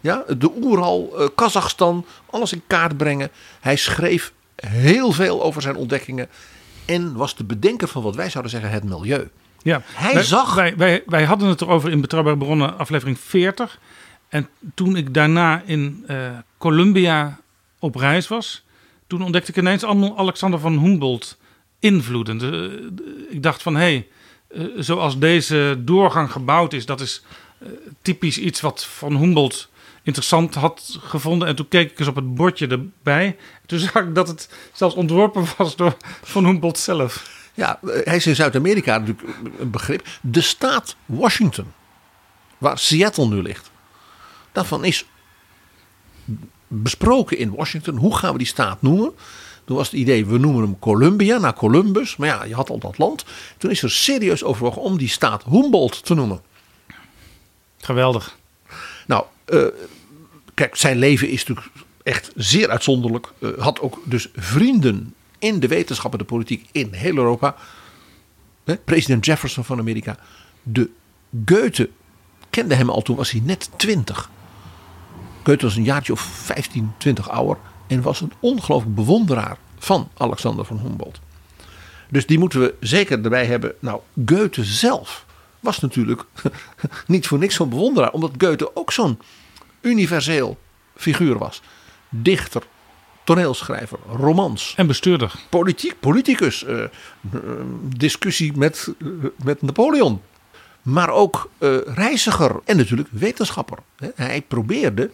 Ja, de Oeral, eh, Kazachstan, alles in kaart brengen. Hij schreef heel veel over zijn ontdekkingen en was de bedenker van wat wij zouden zeggen het milieu. Ja, Hij wij, zag- Wij, wij, wij hadden het erover in Betrouwbare Bronnen, aflevering 40. En toen ik daarna in eh, Columbia op reis was, toen ontdekte ik ineens allemaal Alexander van Humboldt invloeden. De- de- ik dacht van, hé, hey, eh, zoals deze doorgang gebouwd is, dat is eh, typisch iets wat van Humboldt interessant had gevonden. En toen keek ik eens op het bordje erbij. Toen zag ik dat het zelfs ontworpen was door Van Humboldt zelf. Ja, hij is in Zuid-Amerika natuurlijk een begrip. De staat Washington, waar Seattle nu ligt, daarvan is besproken in Washington. Hoe gaan we die staat noemen? Toen was het idee, we noemen hem Columbia, naar Columbus. Maar ja, je had al dat land. Toen is er serieus overwogen om die staat Humboldt te noemen. Geweldig. Nou, uh, kijk, zijn leven is natuurlijk echt zeer uitzonderlijk. Uh, had ook dus vrienden in de wetenschap en de politiek in heel Europa. Hè? President Jefferson van Amerika. De Goethe kende hem al toen was hij net 20. Goethe was een jaartje of 15, 20 ouder. En was een ongelooflijk bewonderaar van Alexander van Humboldt. Dus die moeten we zeker erbij hebben. Nou, Goethe zelf was natuurlijk niet voor niks zo'n bewonderaar. Omdat Goethe ook zo'n universeel figuur was. Dichter, toneelschrijver, romans. En bestuurder. Politiek, politicus. Uh, discussie met, uh, met Napoleon. Maar ook reiziger en natuurlijk wetenschapper. Hij probeerde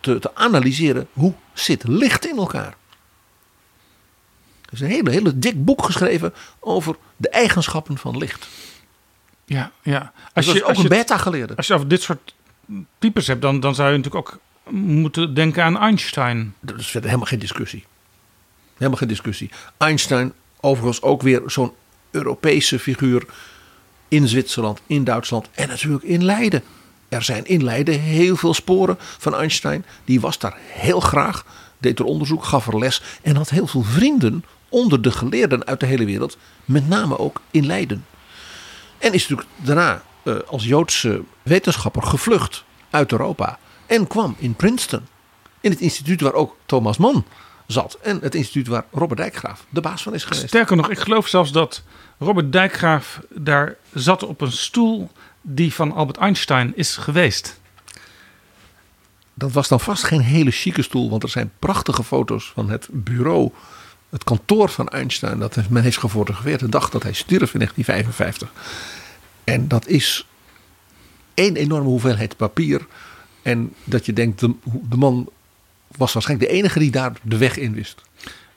te, te analyseren hoe zit licht in elkaar. Er is een hele, hele dik boek geschreven over de eigenschappen van licht. Ja, ja. Als je ook een beta geleerde. Als je over dit soort types hebt, dan, dan zou je natuurlijk ook moeten denken aan Einstein. Dat is verder helemaal geen discussie. Helemaal geen discussie. Einstein, overigens ook weer zo'n Europese figuur in Zwitserland, in Duitsland en natuurlijk in Leiden. Er zijn in Leiden heel veel sporen van Einstein. Die was daar heel graag, deed er onderzoek, gaf er les en had heel veel vrienden onder de geleerden uit de hele wereld, met name ook in Leiden. En is natuurlijk daarna uh, als Joodse wetenschapper gevlucht uit Europa en kwam in Princeton, in het instituut waar ook Thomas Mann zat en het instituut waar Robert Dijkgraaf de baas van is geweest. Sterker nog, ik geloof zelfs dat Robert Dijkgraaf daar zat op een stoel die van Albert Einstein is geweest. Dat was dan vast geen hele chique stoel, want er zijn prachtige foto's van het bureau, het kantoor van Einstein, dat men heeft gefotografeerd de dag dat hij stierf in 1955. En dat is één enorme hoeveelheid papier. En dat je denkt, de, de man was waarschijnlijk de enige die daar de weg in wist.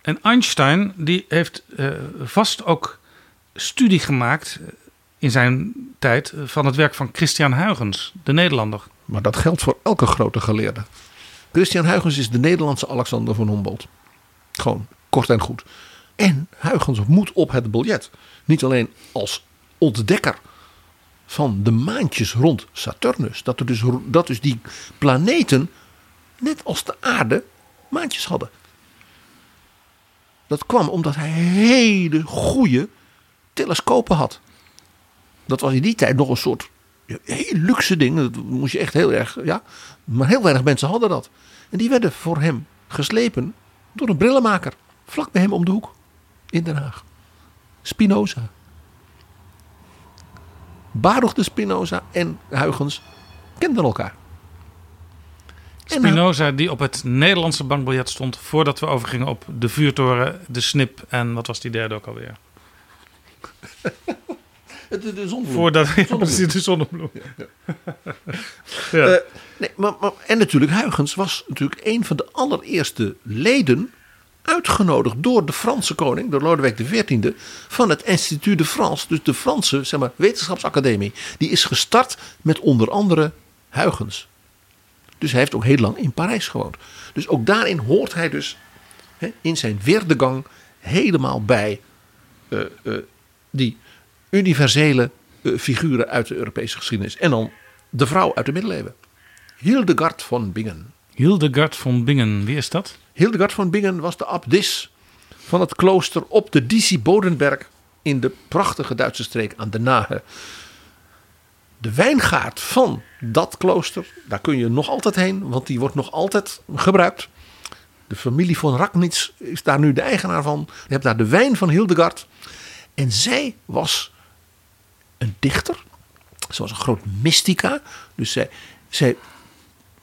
En Einstein die heeft uh, vast ook studie gemaakt in zijn tijd van het werk van Christian Huygens, de Nederlander. Maar dat geldt voor elke grote geleerde. Christian Huygens is de Nederlandse Alexander van Humboldt. Gewoon kort en goed. En Huygens moet op het biljet. Niet alleen als ontdekker van de maantjes rond Saturnus. Dat, er dus, dat dus die planeten, net als de aarde, maantjes hadden. Dat kwam omdat hij hele goede telescopen had. Dat was in die tijd nog een soort heel luxe ding. Dat moest je echt heel erg, ja. Maar heel weinig mensen hadden dat. En die werden voor hem geslepen door een brillenmaker. Vlak bij hem om de hoek. In Den Haag. Spinoza. Baruch de Spinoza en Huygens kenden elkaar. Spinoza die op het Nederlandse bankbiljet stond voordat we overgingen op de vuurtoren, de snip en wat was die derde ook alweer? De, de zonnebloem. Voordat, ja, precies, de zonnebloem. Ja. ja. Uh, nee, maar, maar, en natuurlijk, Huygens was natuurlijk een van de allereerste leden uitgenodigd door de Franse koning, door Lodewijk XIV, van het Institut de France, dus de Franse zeg maar, wetenschapsacademie. Die is gestart met onder andere Huygens. Dus hij heeft ook heel lang in Parijs gewoond. Dus ook daarin hoort hij dus hè, in zijn weerdegang helemaal bij uh, uh, die universele uh, figuren uit de Europese geschiedenis. En dan de vrouw uit de middeleeuwen. Hildegard von Bingen. Hildegard von Bingen, wie is dat? Hildegard von Bingen was de abdis van het klooster op de Disi Bodenberg in de prachtige Duitse streek aan de Nahe. De wijngaard van dat klooster, daar kun je nog altijd heen, want die wordt nog altijd gebruikt. De familie van Raknitz is daar nu de eigenaar van. Je hebt daar de wijn van Hildegard. En zij was een dichter. Ze was een groot mystica. Dus zij, zij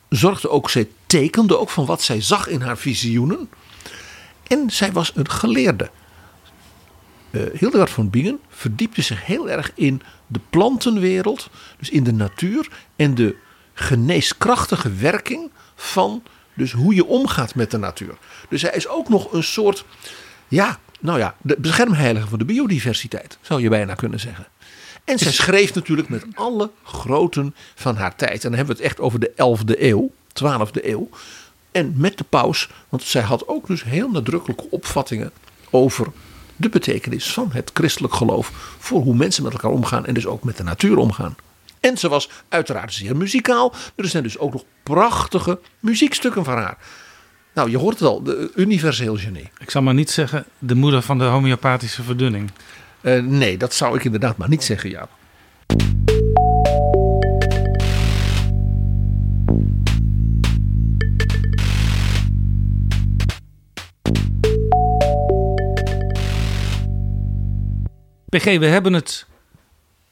zorgde ook, zij tekende ook van wat zij zag in haar visioenen. En zij was een geleerde. Uh, Hildegard van Bingen verdiepte zich heel erg in de plantenwereld, dus in de natuur en de geneeskrachtige werking van dus hoe je omgaat met de natuur. Dus hij is ook nog een soort, ja, nou ja, de beschermheilige van de biodiversiteit, zou je bijna kunnen zeggen. En zij schreef natuurlijk met alle groten van haar tijd. En dan hebben we het echt over de 11e eeuw, 12e eeuw. En met de paus, want zij had ook dus heel nadrukkelijke opvattingen over de betekenis van het christelijk geloof voor hoe mensen met elkaar omgaan en dus ook met de natuur omgaan. En ze was uiteraard zeer muzikaal. Er zijn dus ook nog prachtige muziekstukken van haar. Nou, je hoort het al, de universeel genie. Ik zal maar niet zeggen de moeder van de homeopathische verdunning. Uh, nee, dat zou ik inderdaad maar niet zeggen, Jaap. PG, we hebben het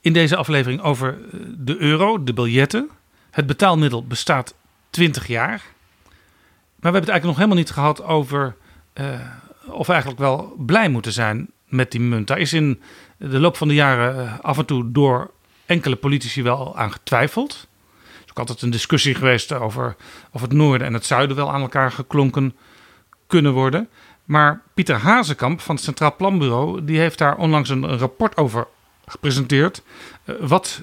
in deze aflevering over eh, de euro, de biljetten. Het betaalmiddel bestaat 20 jaar. Maar we hebben het eigenlijk nog helemaal niet gehad over uh, of we eigenlijk wel blij moeten zijn met die munt. Daar is in de loop van de jaren eh, af en toe door enkele politici wel aan getwijfeld. Er is ook altijd een discussie geweest over of het noorden en het zuiden wel aan elkaar geklonken kunnen worden. Maar Pieter Hazekamp van het Centraal Planbureau die heeft daar onlangs een rapport over gepresenteerd. Eh, wat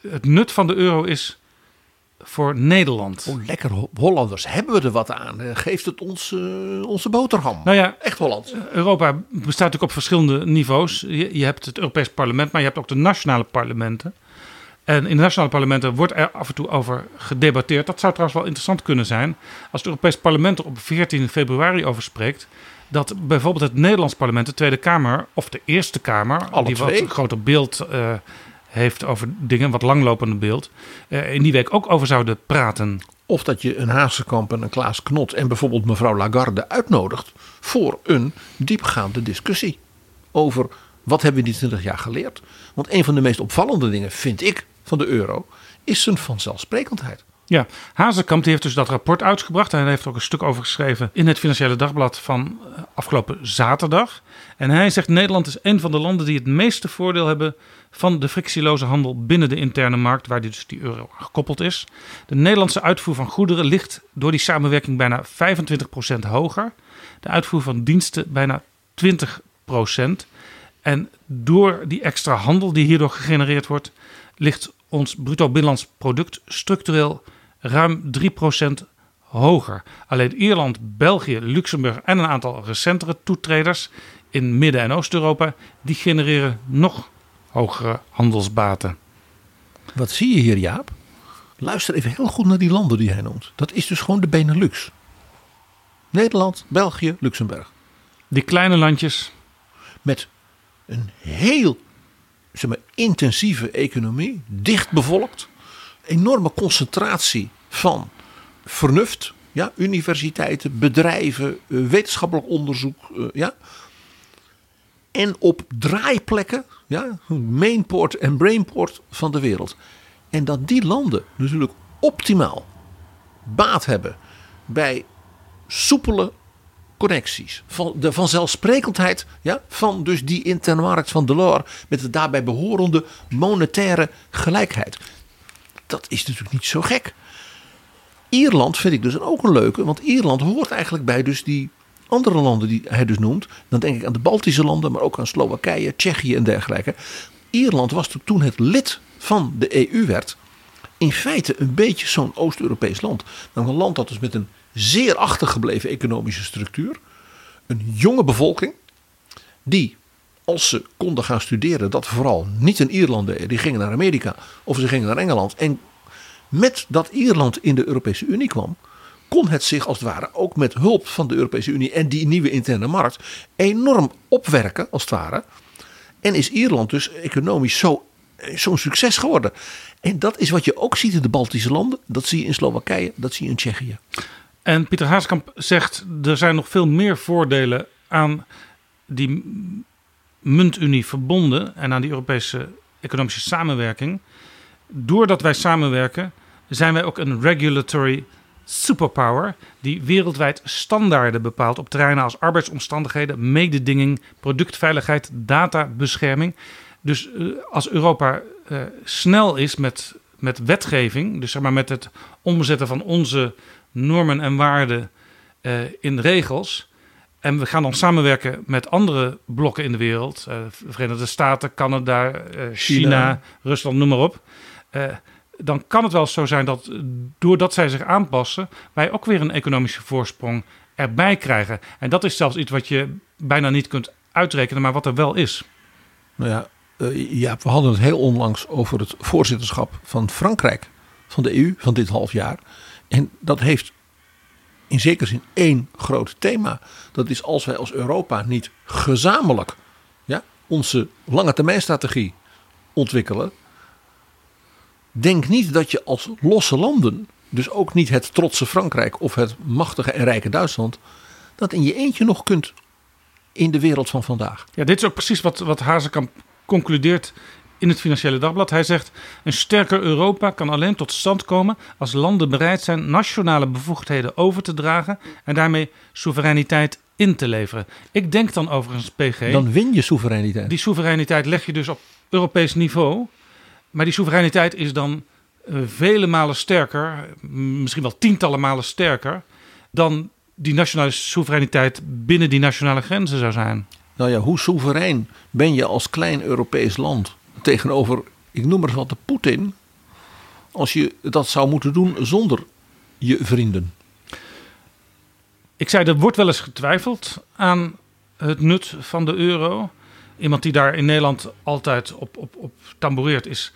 het nut van de euro is voor Nederland. Oh, lekker Hollanders. Hebben we er wat aan? Eh, geeft het ons uh, onze boterham? Nou ja, echt Holland. Europa bestaat natuurlijk op verschillende niveaus. Je, je, hebt het Europees Parlement, maar je hebt ook de nationale parlementen. En in de nationale parlementen wordt er af en toe over gedebatteerd. Dat zou trouwens wel interessant kunnen zijn als het Europees Parlement er op 14 februari over spreekt dat bijvoorbeeld het Nederlands parlement, de Tweede Kamer of de Eerste Kamer, Alle die twee. wat groter beeld uh, heeft over dingen, wat langlopende beeld, uh, in die week ook over zouden praten. Of dat je een Hazekamp en een Klaas Knot en bijvoorbeeld mevrouw Lagarde uitnodigt voor een diepgaande discussie over wat hebben we die 20 jaar geleerd. Want een van de meest opvallende dingen vind ik van de euro is zijn vanzelfsprekendheid. Ja, Hazekamp heeft dus dat rapport uitgebracht. En hij heeft ook een stuk over geschreven in het Financiële Dagblad van eh, afgelopen zaterdag. En hij zegt Nederland is een van de landen die het meeste voordeel hebben van de frictieloze handel binnen de interne markt, waar dus die euro gekoppeld is. De Nederlandse uitvoer van goederen ligt door die samenwerking bijna 25% hoger. De uitvoer van diensten bijna 20%. En door die extra handel die hierdoor gegenereerd wordt, ligt ons bruto binnenlands product structureel ruim 3% hoger. Alleen Ierland, België, Luxemburg en een aantal recentere toetreders in Midden- en Oost-Europa, die genereren nog hogere handelsbaten. Wat zie je hier, Jaap? Luister even heel goed naar die landen die hij noemt. Dat is dus gewoon de Benelux. Nederland, België, Luxemburg. Die kleine landjes. Met een heel zeg maar, intensieve economie, dicht bevolkt enorme concentratie van vernuft. Ja, universiteiten, bedrijven, eh, wetenschappelijk onderzoek. Eh, ja. En op draaiplekken, ja, mainport en brainport van de wereld. En dat die landen natuurlijk optimaal baat hebben bij soepele connecties. Van de vanzelfsprekendheid ja, van dus die interne markt van Delors met de daarbij behorende monetaire gelijkheid dat is natuurlijk niet zo gek. Ierland vind ik dus ook een leuke, want Ierland hoort eigenlijk bij dus die andere landen die hij dus noemt. Dan denk ik aan de Baltische landen, maar ook aan Slowakije, Tsjechië en dergelijke. Ierland was toen het lid van de EU werd, in feite een beetje zo'n Oost-Europees land. Een land dat dus met een zeer achtergebleven economische structuur, een jonge bevolking, die als ze konden gaan studeren, dat vooral niet in Ierland deden. Die gingen naar Amerika of ze gingen naar Engeland. En met dat Ierland in de Europese Unie kwam, kon het zich als het ware ook met hulp van de Europese Unie en die nieuwe interne markt enorm opwerken als het ware. En is Ierland dus economisch zo, zo'n succes geworden. En dat is wat je ook ziet in de Baltische landen. Dat zie je in Slowakije, dat zie je in Tsjechië. En Pieter Haaskamp zegt er zijn nog veel meer voordelen aan die muntunie verbonden en aan die Europese economische samenwerking. Doordat wij samenwerken, zijn wij ook een regulatory superpower die wereldwijd standaarden bepaalt op terreinen als arbeidsomstandigheden, mededinging, productveiligheid, databescherming. Dus uh, als Europa uh, snel is met, met wetgeving, dus zeg maar met het omzetten van onze normen en waarden uh, in regels, en we gaan dan samenwerken met andere blokken in de wereld. Uh, Verenigde Staten, Canada, China, China, Rusland, noem maar op. Dan kan het wel zo zijn dat doordat zij zich aanpassen, wij ook weer een economische voorsprong erbij krijgen. En dat is zelfs iets wat je bijna niet kunt uitrekenen, maar wat er wel is. Nou ja, Uh, ja, we hadden het heel onlangs over het voorzitterschap van Frankrijk van de EU van dit half jaar. En dat heeft in zekere zin één groot thema. Dat is als wij als Europa niet gezamenlijk ja, onze lange termijn strategie ontwikkelen. Denk niet dat je als losse landen, dus ook niet het trotse Frankrijk of het machtige en rijke Duitsland, dat in je eentje nog kunt in de wereld van vandaag. Ja, dit is ook precies wat, wat Hazekamp concludeert in het Financiële Dagblad. Hij zegt: Een sterker Europa kan alleen tot stand komen als landen bereid zijn nationale bevoegdheden over te dragen en daarmee soevereiniteit in te leveren. Ik denk dan overigens, PG. Dan win je soevereiniteit. Die soevereiniteit leg je dus op Europees niveau. Maar die soevereiniteit is dan uh, vele malen sterker, misschien wel tientallen malen sterker, dan die nationale soevereiniteit binnen die nationale grenzen zou zijn. Nou ja, hoe soeverein ben je als klein Europees land tegenover, ik noem maar wat, de Poetin, als je dat zou moeten doen zonder je vrienden? Ik zei, er wordt wel eens getwijfeld aan het nut van de euro. Iemand die daar in Nederland altijd op, op, op tamboureert is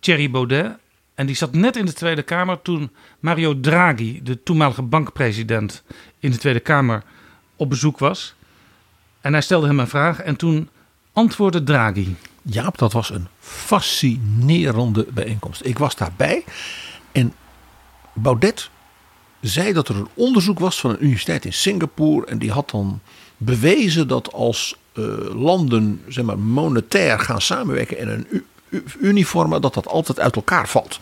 Thierry Baudet. En die zat net in de Tweede Kamer toen Mario Draghi, de toenmalige bankpresident, in de Tweede Kamer op bezoek was. En hij stelde hem een vraag en toen antwoordde Draghi. Jaap, dat was een fascinerende bijeenkomst. Ik was daarbij en Baudet zei dat er een onderzoek was van een universiteit in Singapore. En die had dan bewezen dat als landen zeg maar, monetair gaan samenwerken in een uniforme, dat dat altijd uit elkaar valt.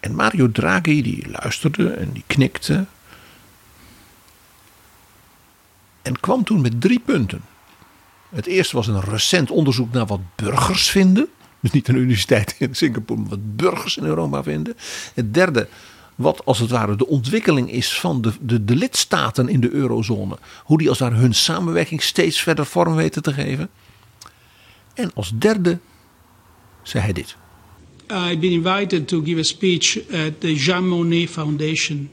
En Mario Draghi die luisterde en die knikte. En kwam toen met drie punten. Het eerste was een recent onderzoek naar wat burgers vinden. Dus niet een universiteit in Singapore, maar wat burgers in Europa vinden. Het derde, wat als het ware de ontwikkeling is van de, de, de lidstaten in de eurozone. Hoe die als ware hun samenwerking steeds verder vorm weten te geven. En als derde zei hij dit. I've been invited to give a speech at the Jean Monnet Foundation.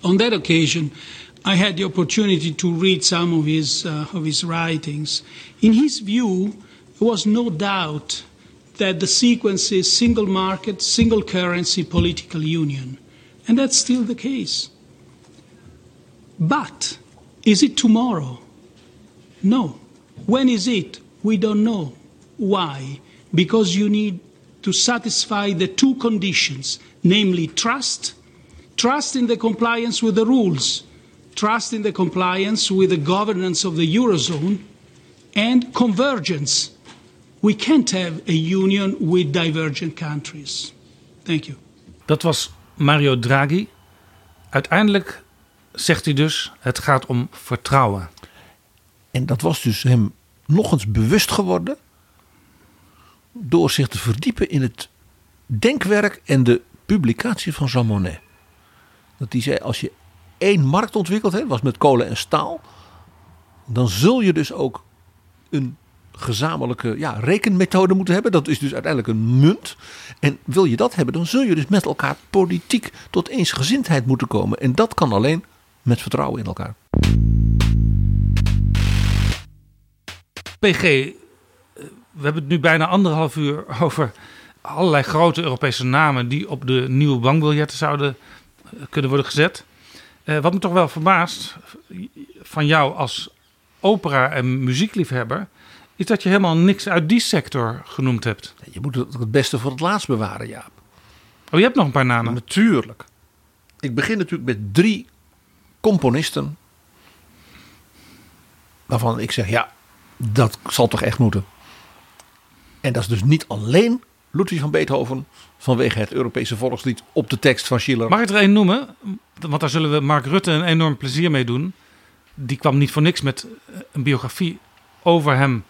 On that occasion, I had the opportunity to read some of his, uh, of his writings. In his view, there was no doubt that the sequence is single market, single currency, political union. And that's still the case. But is it tomorrow? No. When is it? We don't know. Why? Because you need to satisfy the two conditions, namely trust, trust in the compliance with the rules, trust in the compliance with the governance of the Eurozone, and convergence We can't have a union with divergent countries. Thank you. Dat was Mario Draghi. Uiteindelijk zegt hij dus: het gaat om vertrouwen. En dat was dus hem nog eens bewust geworden. door zich te verdiepen in het denkwerk en de publicatie van Jean Monnet. Dat hij zei: als je één markt ontwikkelt, hè, was met kolen en staal. dan zul je dus ook een gezamenlijke ja, rekenmethode moeten hebben. Dat is dus uiteindelijk een munt. En wil je dat hebben, dan zul je dus met elkaar politiek tot eensgezindheid moeten komen. En dat kan alleen met vertrouwen in elkaar. PG, eh, we hebben het nu bijna anderhalf uur over allerlei grote Europese namen die op de nieuwe bankbiljetten zouden eh, kunnen worden gezet. Uh, wat me toch wel verbaast van jou als opera- en muziekliefhebber is dat je helemaal niks uit die sector genoemd hebt. Je moet het, het beste voor het laatst bewaren, Jaap. Oh, je hebt nog een paar namen? Natuurlijk. Ik begin natuurlijk met drie componisten. Waarvan ik zeg, ja, dat zal toch echt moeten. En dat is dus niet alleen Ludwig van Beethoven vanwege het Europese volkslied op de tekst van Schiller. Mag ik er één noemen? Want daar zullen we Mark Rutte een enorm plezier mee doen. Die kwam niet voor niks met een biografie over hem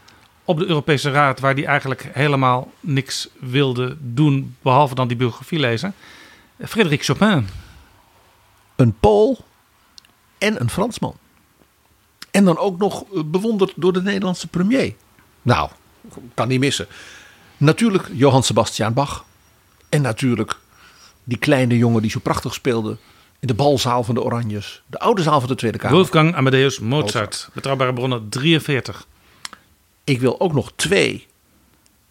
op de Europese Raad, waar die eigenlijk helemaal niks wilde doen, behalve dan die biografie lezen. Frederik Chopin. Een Pool en een Fransman. En dan ook nog eh, bewonderd door de Nederlandse premier. Nou, kan niet missen. Natuurlijk Johann Sebastian Bach. En natuurlijk die kleine jongen die zo prachtig speelde in de balzaal van de Oranjes. De oude zaal van de Tweede Kamer. Wolfgang Amadeus Mozart. Mozart. Betrouwbare bronnen 43. Ik wil ook nog twee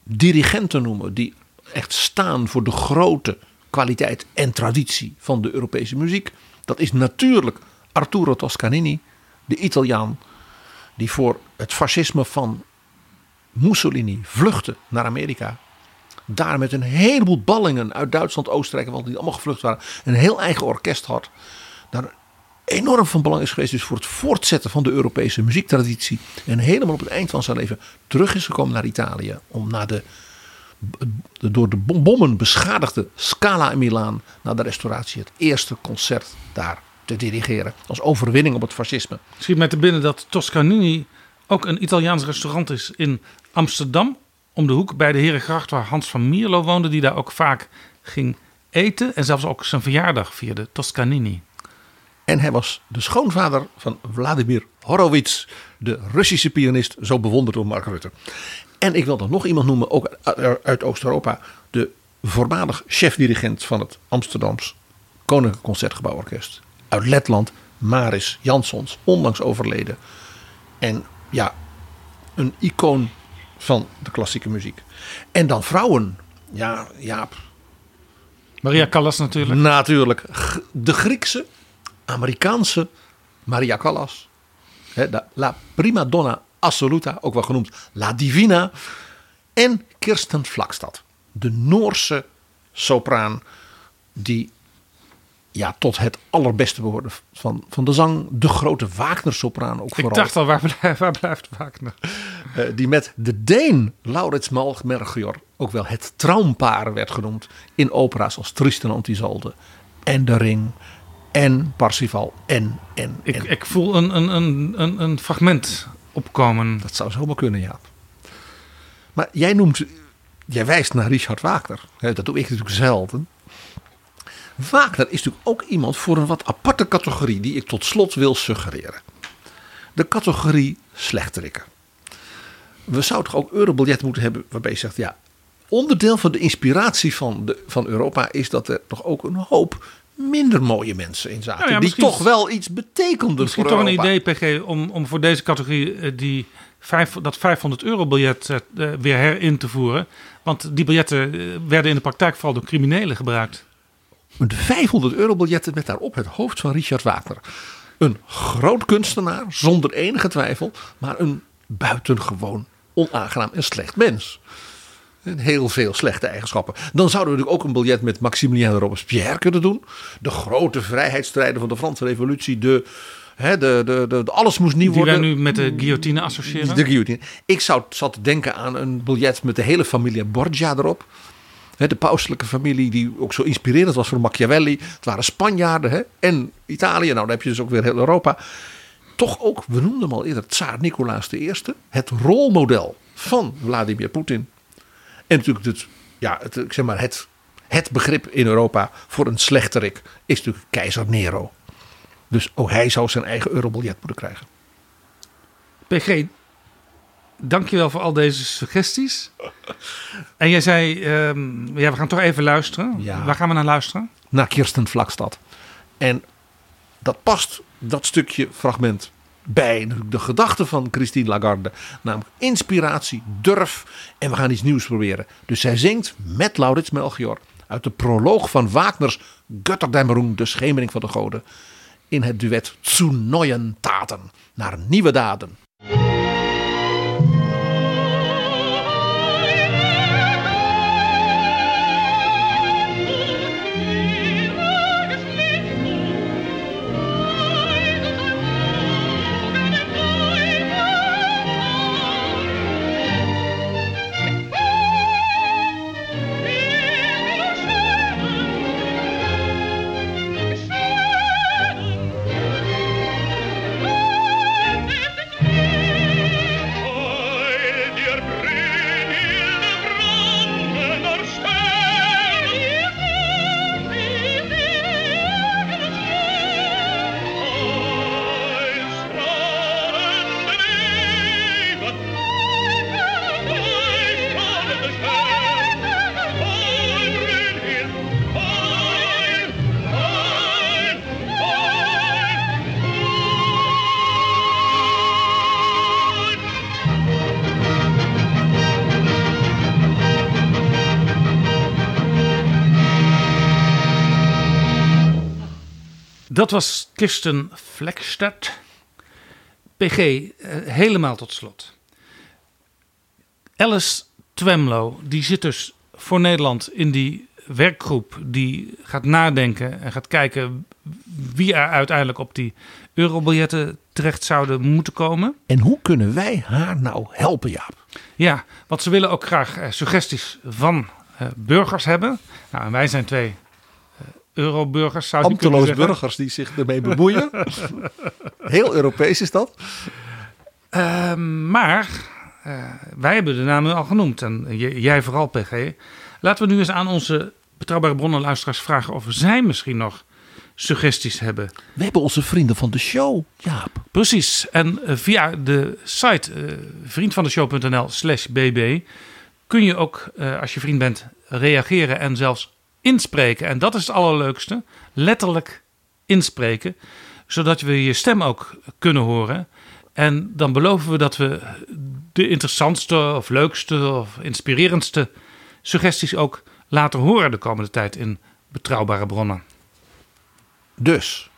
dirigenten noemen die echt staan voor de grote kwaliteit en traditie van de Europese muziek. Dat is natuurlijk Arturo Toscanini, de Italiaan, die voor het fascisme van Mussolini vluchtte naar Amerika. Daar met een heleboel ballingen uit Duitsland, Oostenrijk, want die allemaal gevlucht waren, een heel eigen orkest had. Daar enorm van belang is geweest dus voor het voortzetten van de Europese muziektraditie. En helemaal op het eind van zijn leven terug is gekomen naar Italië om naar de, de door de bommen beschadigde Scala in Milaan, naar de restauratie, het eerste concert daar te dirigeren. Als overwinning op het fascisme. Schiet mij te binnen dat Toscanini ook een Italiaans restaurant is in Amsterdam. Om de hoek bij de Herengracht waar Hans van Mierlo woonde. Die daar ook vaak ging eten. En zelfs ook zijn verjaardag vierde, Toscanini. En hij was de schoonvader van Vladimir Horowitz, de Russische pianist, zo bewonderd door Mark Rutte. En ik wil dan nog iemand noemen, ook uit Oost-Europa, de voormalig chef-dirigent van het Amsterdams Koninklijk Concertgebouworkest. Uit Letland, Maris Jansons, onlangs overleden. En ja, een icoon van de klassieke muziek. En dan vrouwen. Ja, Jaap. Maria Callas natuurlijk. Natuurlijk. De Griekse Amerikaanse Maria Callas. La Prima Donna Assoluta, ook wel genoemd La Divina. En Kirsten Vlakstad, de Noorse sopraan die ja, tot het allerbeste behoorde van, van de zang. De grote Wagner-sopraan ook vooral. Ik dacht al, waar, blijft, waar blijft Wagner? Uh, die met de Deen Laurits Malmergior ook wel het traumpaar werd genoemd. In opera's als Tristan en Isolde en De Ring en Parsifal en, en, ik, ik voel een, een, een, een, een fragment opkomen. Dat zou zomaar kunnen, ja. Maar jij noemt, jij wijst naar Richard Wagner. Dat doe ik natuurlijk zelden. Wagner is natuurlijk ook iemand voor een wat aparte categorie die ik tot slot wil suggereren. De categorie slechterikken. We zouden toch ook eurobiljetten moeten hebben waarbij je zegt, ja, onderdeel van de inspiratie van, de, van Europa is dat er nog ook een hoop minder mooie mensen in zaten. Nou die toch wel iets betekenden misschien voor toch een idee, PG, om, om voor deze categorie eh, die vijf, dat 500 euro biljet uh, weer herin te voeren. Want die biljetten werden in de praktijk vooral door criminelen gebruikt. De 500 euro biljetten met daarop het hoofd van Richard Wagner. Een groot kunstenaar, zonder enige twijfel, maar een buitengewoon onaangenaam en slecht mens. Heel veel slechte eigenschappen. Dan zouden we natuurlijk ook een biljet met Maximilien Robespierre kunnen doen. De grote vrijheidsstrijder van de Franse Revolutie. De, de, de, de, alles moest nieuw worden. Die wij nu met de guillotine associëren. De guillotine. Ik zou, zat te denken aan een biljet met de hele familie Borgia erop. de pauselijke familie die ook zo inspirerend was voor Machiavelli. Het waren Spanjaarden en Italië. Nou, dan heb je dus ook weer heel Europa. Toch ook, we noemden hem al eerder, Tsaar Nicolaas I. Het rolmodel van Vladimir Poetin. En natuurlijk het, ja, het, ik zeg maar het, het begrip in Europa voor een slechterik is natuurlijk keizer Nero. Dus ook hij zou zijn eigen eurobiljet moeten krijgen. PG, dankjewel voor al deze suggesties. En jij zei, um, ja, we gaan toch even luisteren. Ja. Waar gaan we naar luisteren? Naar Kirsten Vlakstad. En dat past, dat stukje fragment bij de gedachte van Christine Lagarde. Namelijk inspiratie, durf en we gaan iets nieuws proberen. Dus zij zingt met Laurits Melchior uit de proloog van Wagners Götterdämmerung, de schemering van de goden. In het duet Zu neuen Taten, naar nieuwe daden. Dat was Kirsten Vlekstad. PG, eh, helemaal tot slot. Alice Twemlow, die zit dus voor Nederland in die werkgroep die gaat nadenken en gaat kijken wie er uiteindelijk op die eurobiljetten terecht zouden moeten komen. En hoe kunnen wij haar nou helpen, Jaap? Ja, want ze willen ook graag eh, suggesties van eh, burgers hebben. Nou, en wij zijn twee euroburgers, zou Ambteloos burgers die zich ermee bemoeien. Heel Europees is dat. Uh, maar uh, wij hebben de namen al genoemd. En j- jij vooral, PG. Laten we nu eens aan onze betrouwbare bronnen luisteraars vragen of zij misschien nog suggesties hebben. We hebben onze vrienden van de show, Jaap. Precies. En uh, via de site uh, vriendvandeshow.nl slash bb kun je ook, uh, als je vriend bent, reageren en zelfs inspreken. En dat is het allerleukste. Letterlijk inspreken. Zodat we je stem ook kunnen horen. En dan beloven we dat we de interessantste of leukste of inspirerendste suggesties ook laten horen de komende tijd in betrouwbare bronnen. Dus,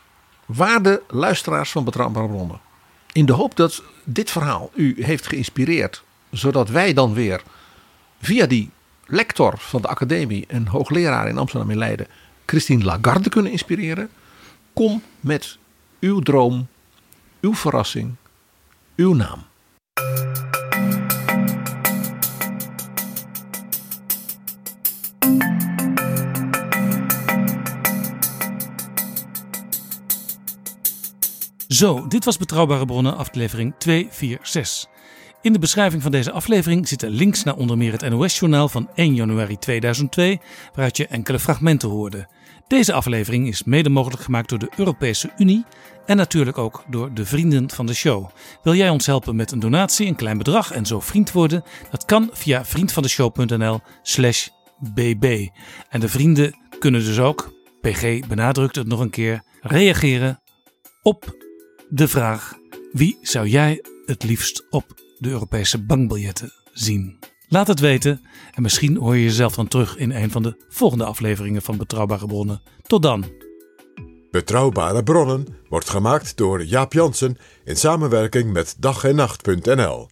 waarde luisteraars van Betrouwbare Bronnen. In de hoop dat dit verhaal u heeft geïnspireerd, zodat wij dan weer via die lector van de academie en hoogleraar in Amsterdam en Leiden, Christine Lagarde kunnen inspireren. Kom met uw droom, uw verrassing, uw naam. Zo, dit was Betrouwbare Bronnen, aflevering 246. In de beschrijving van deze aflevering zitten links naar onder meer het NOS-journaal van 1 januari 2002, waaruit je enkele fragmenten hoorde. Deze aflevering is mede mogelijk gemaakt door de Europese Unie en natuurlijk ook door de vrienden van de show. Wil jij ons helpen met een donatie, een klein bedrag en zo vriend worden? Dat kan via vriendvandeshow.nl/slash bb. En de vrienden kunnen dus ook, PG benadrukt het nog een keer, reageren op de vraag: wie zou jij het liefst op de Europese bankbiljetten zien? Laat het weten en misschien hoor je jezelf dan terug in een van de volgende afleveringen van Betrouwbare Bronnen. Tot dan. Betrouwbare bronnen wordt gemaakt door Jaap Jansen in samenwerking met dag en nacht.nl.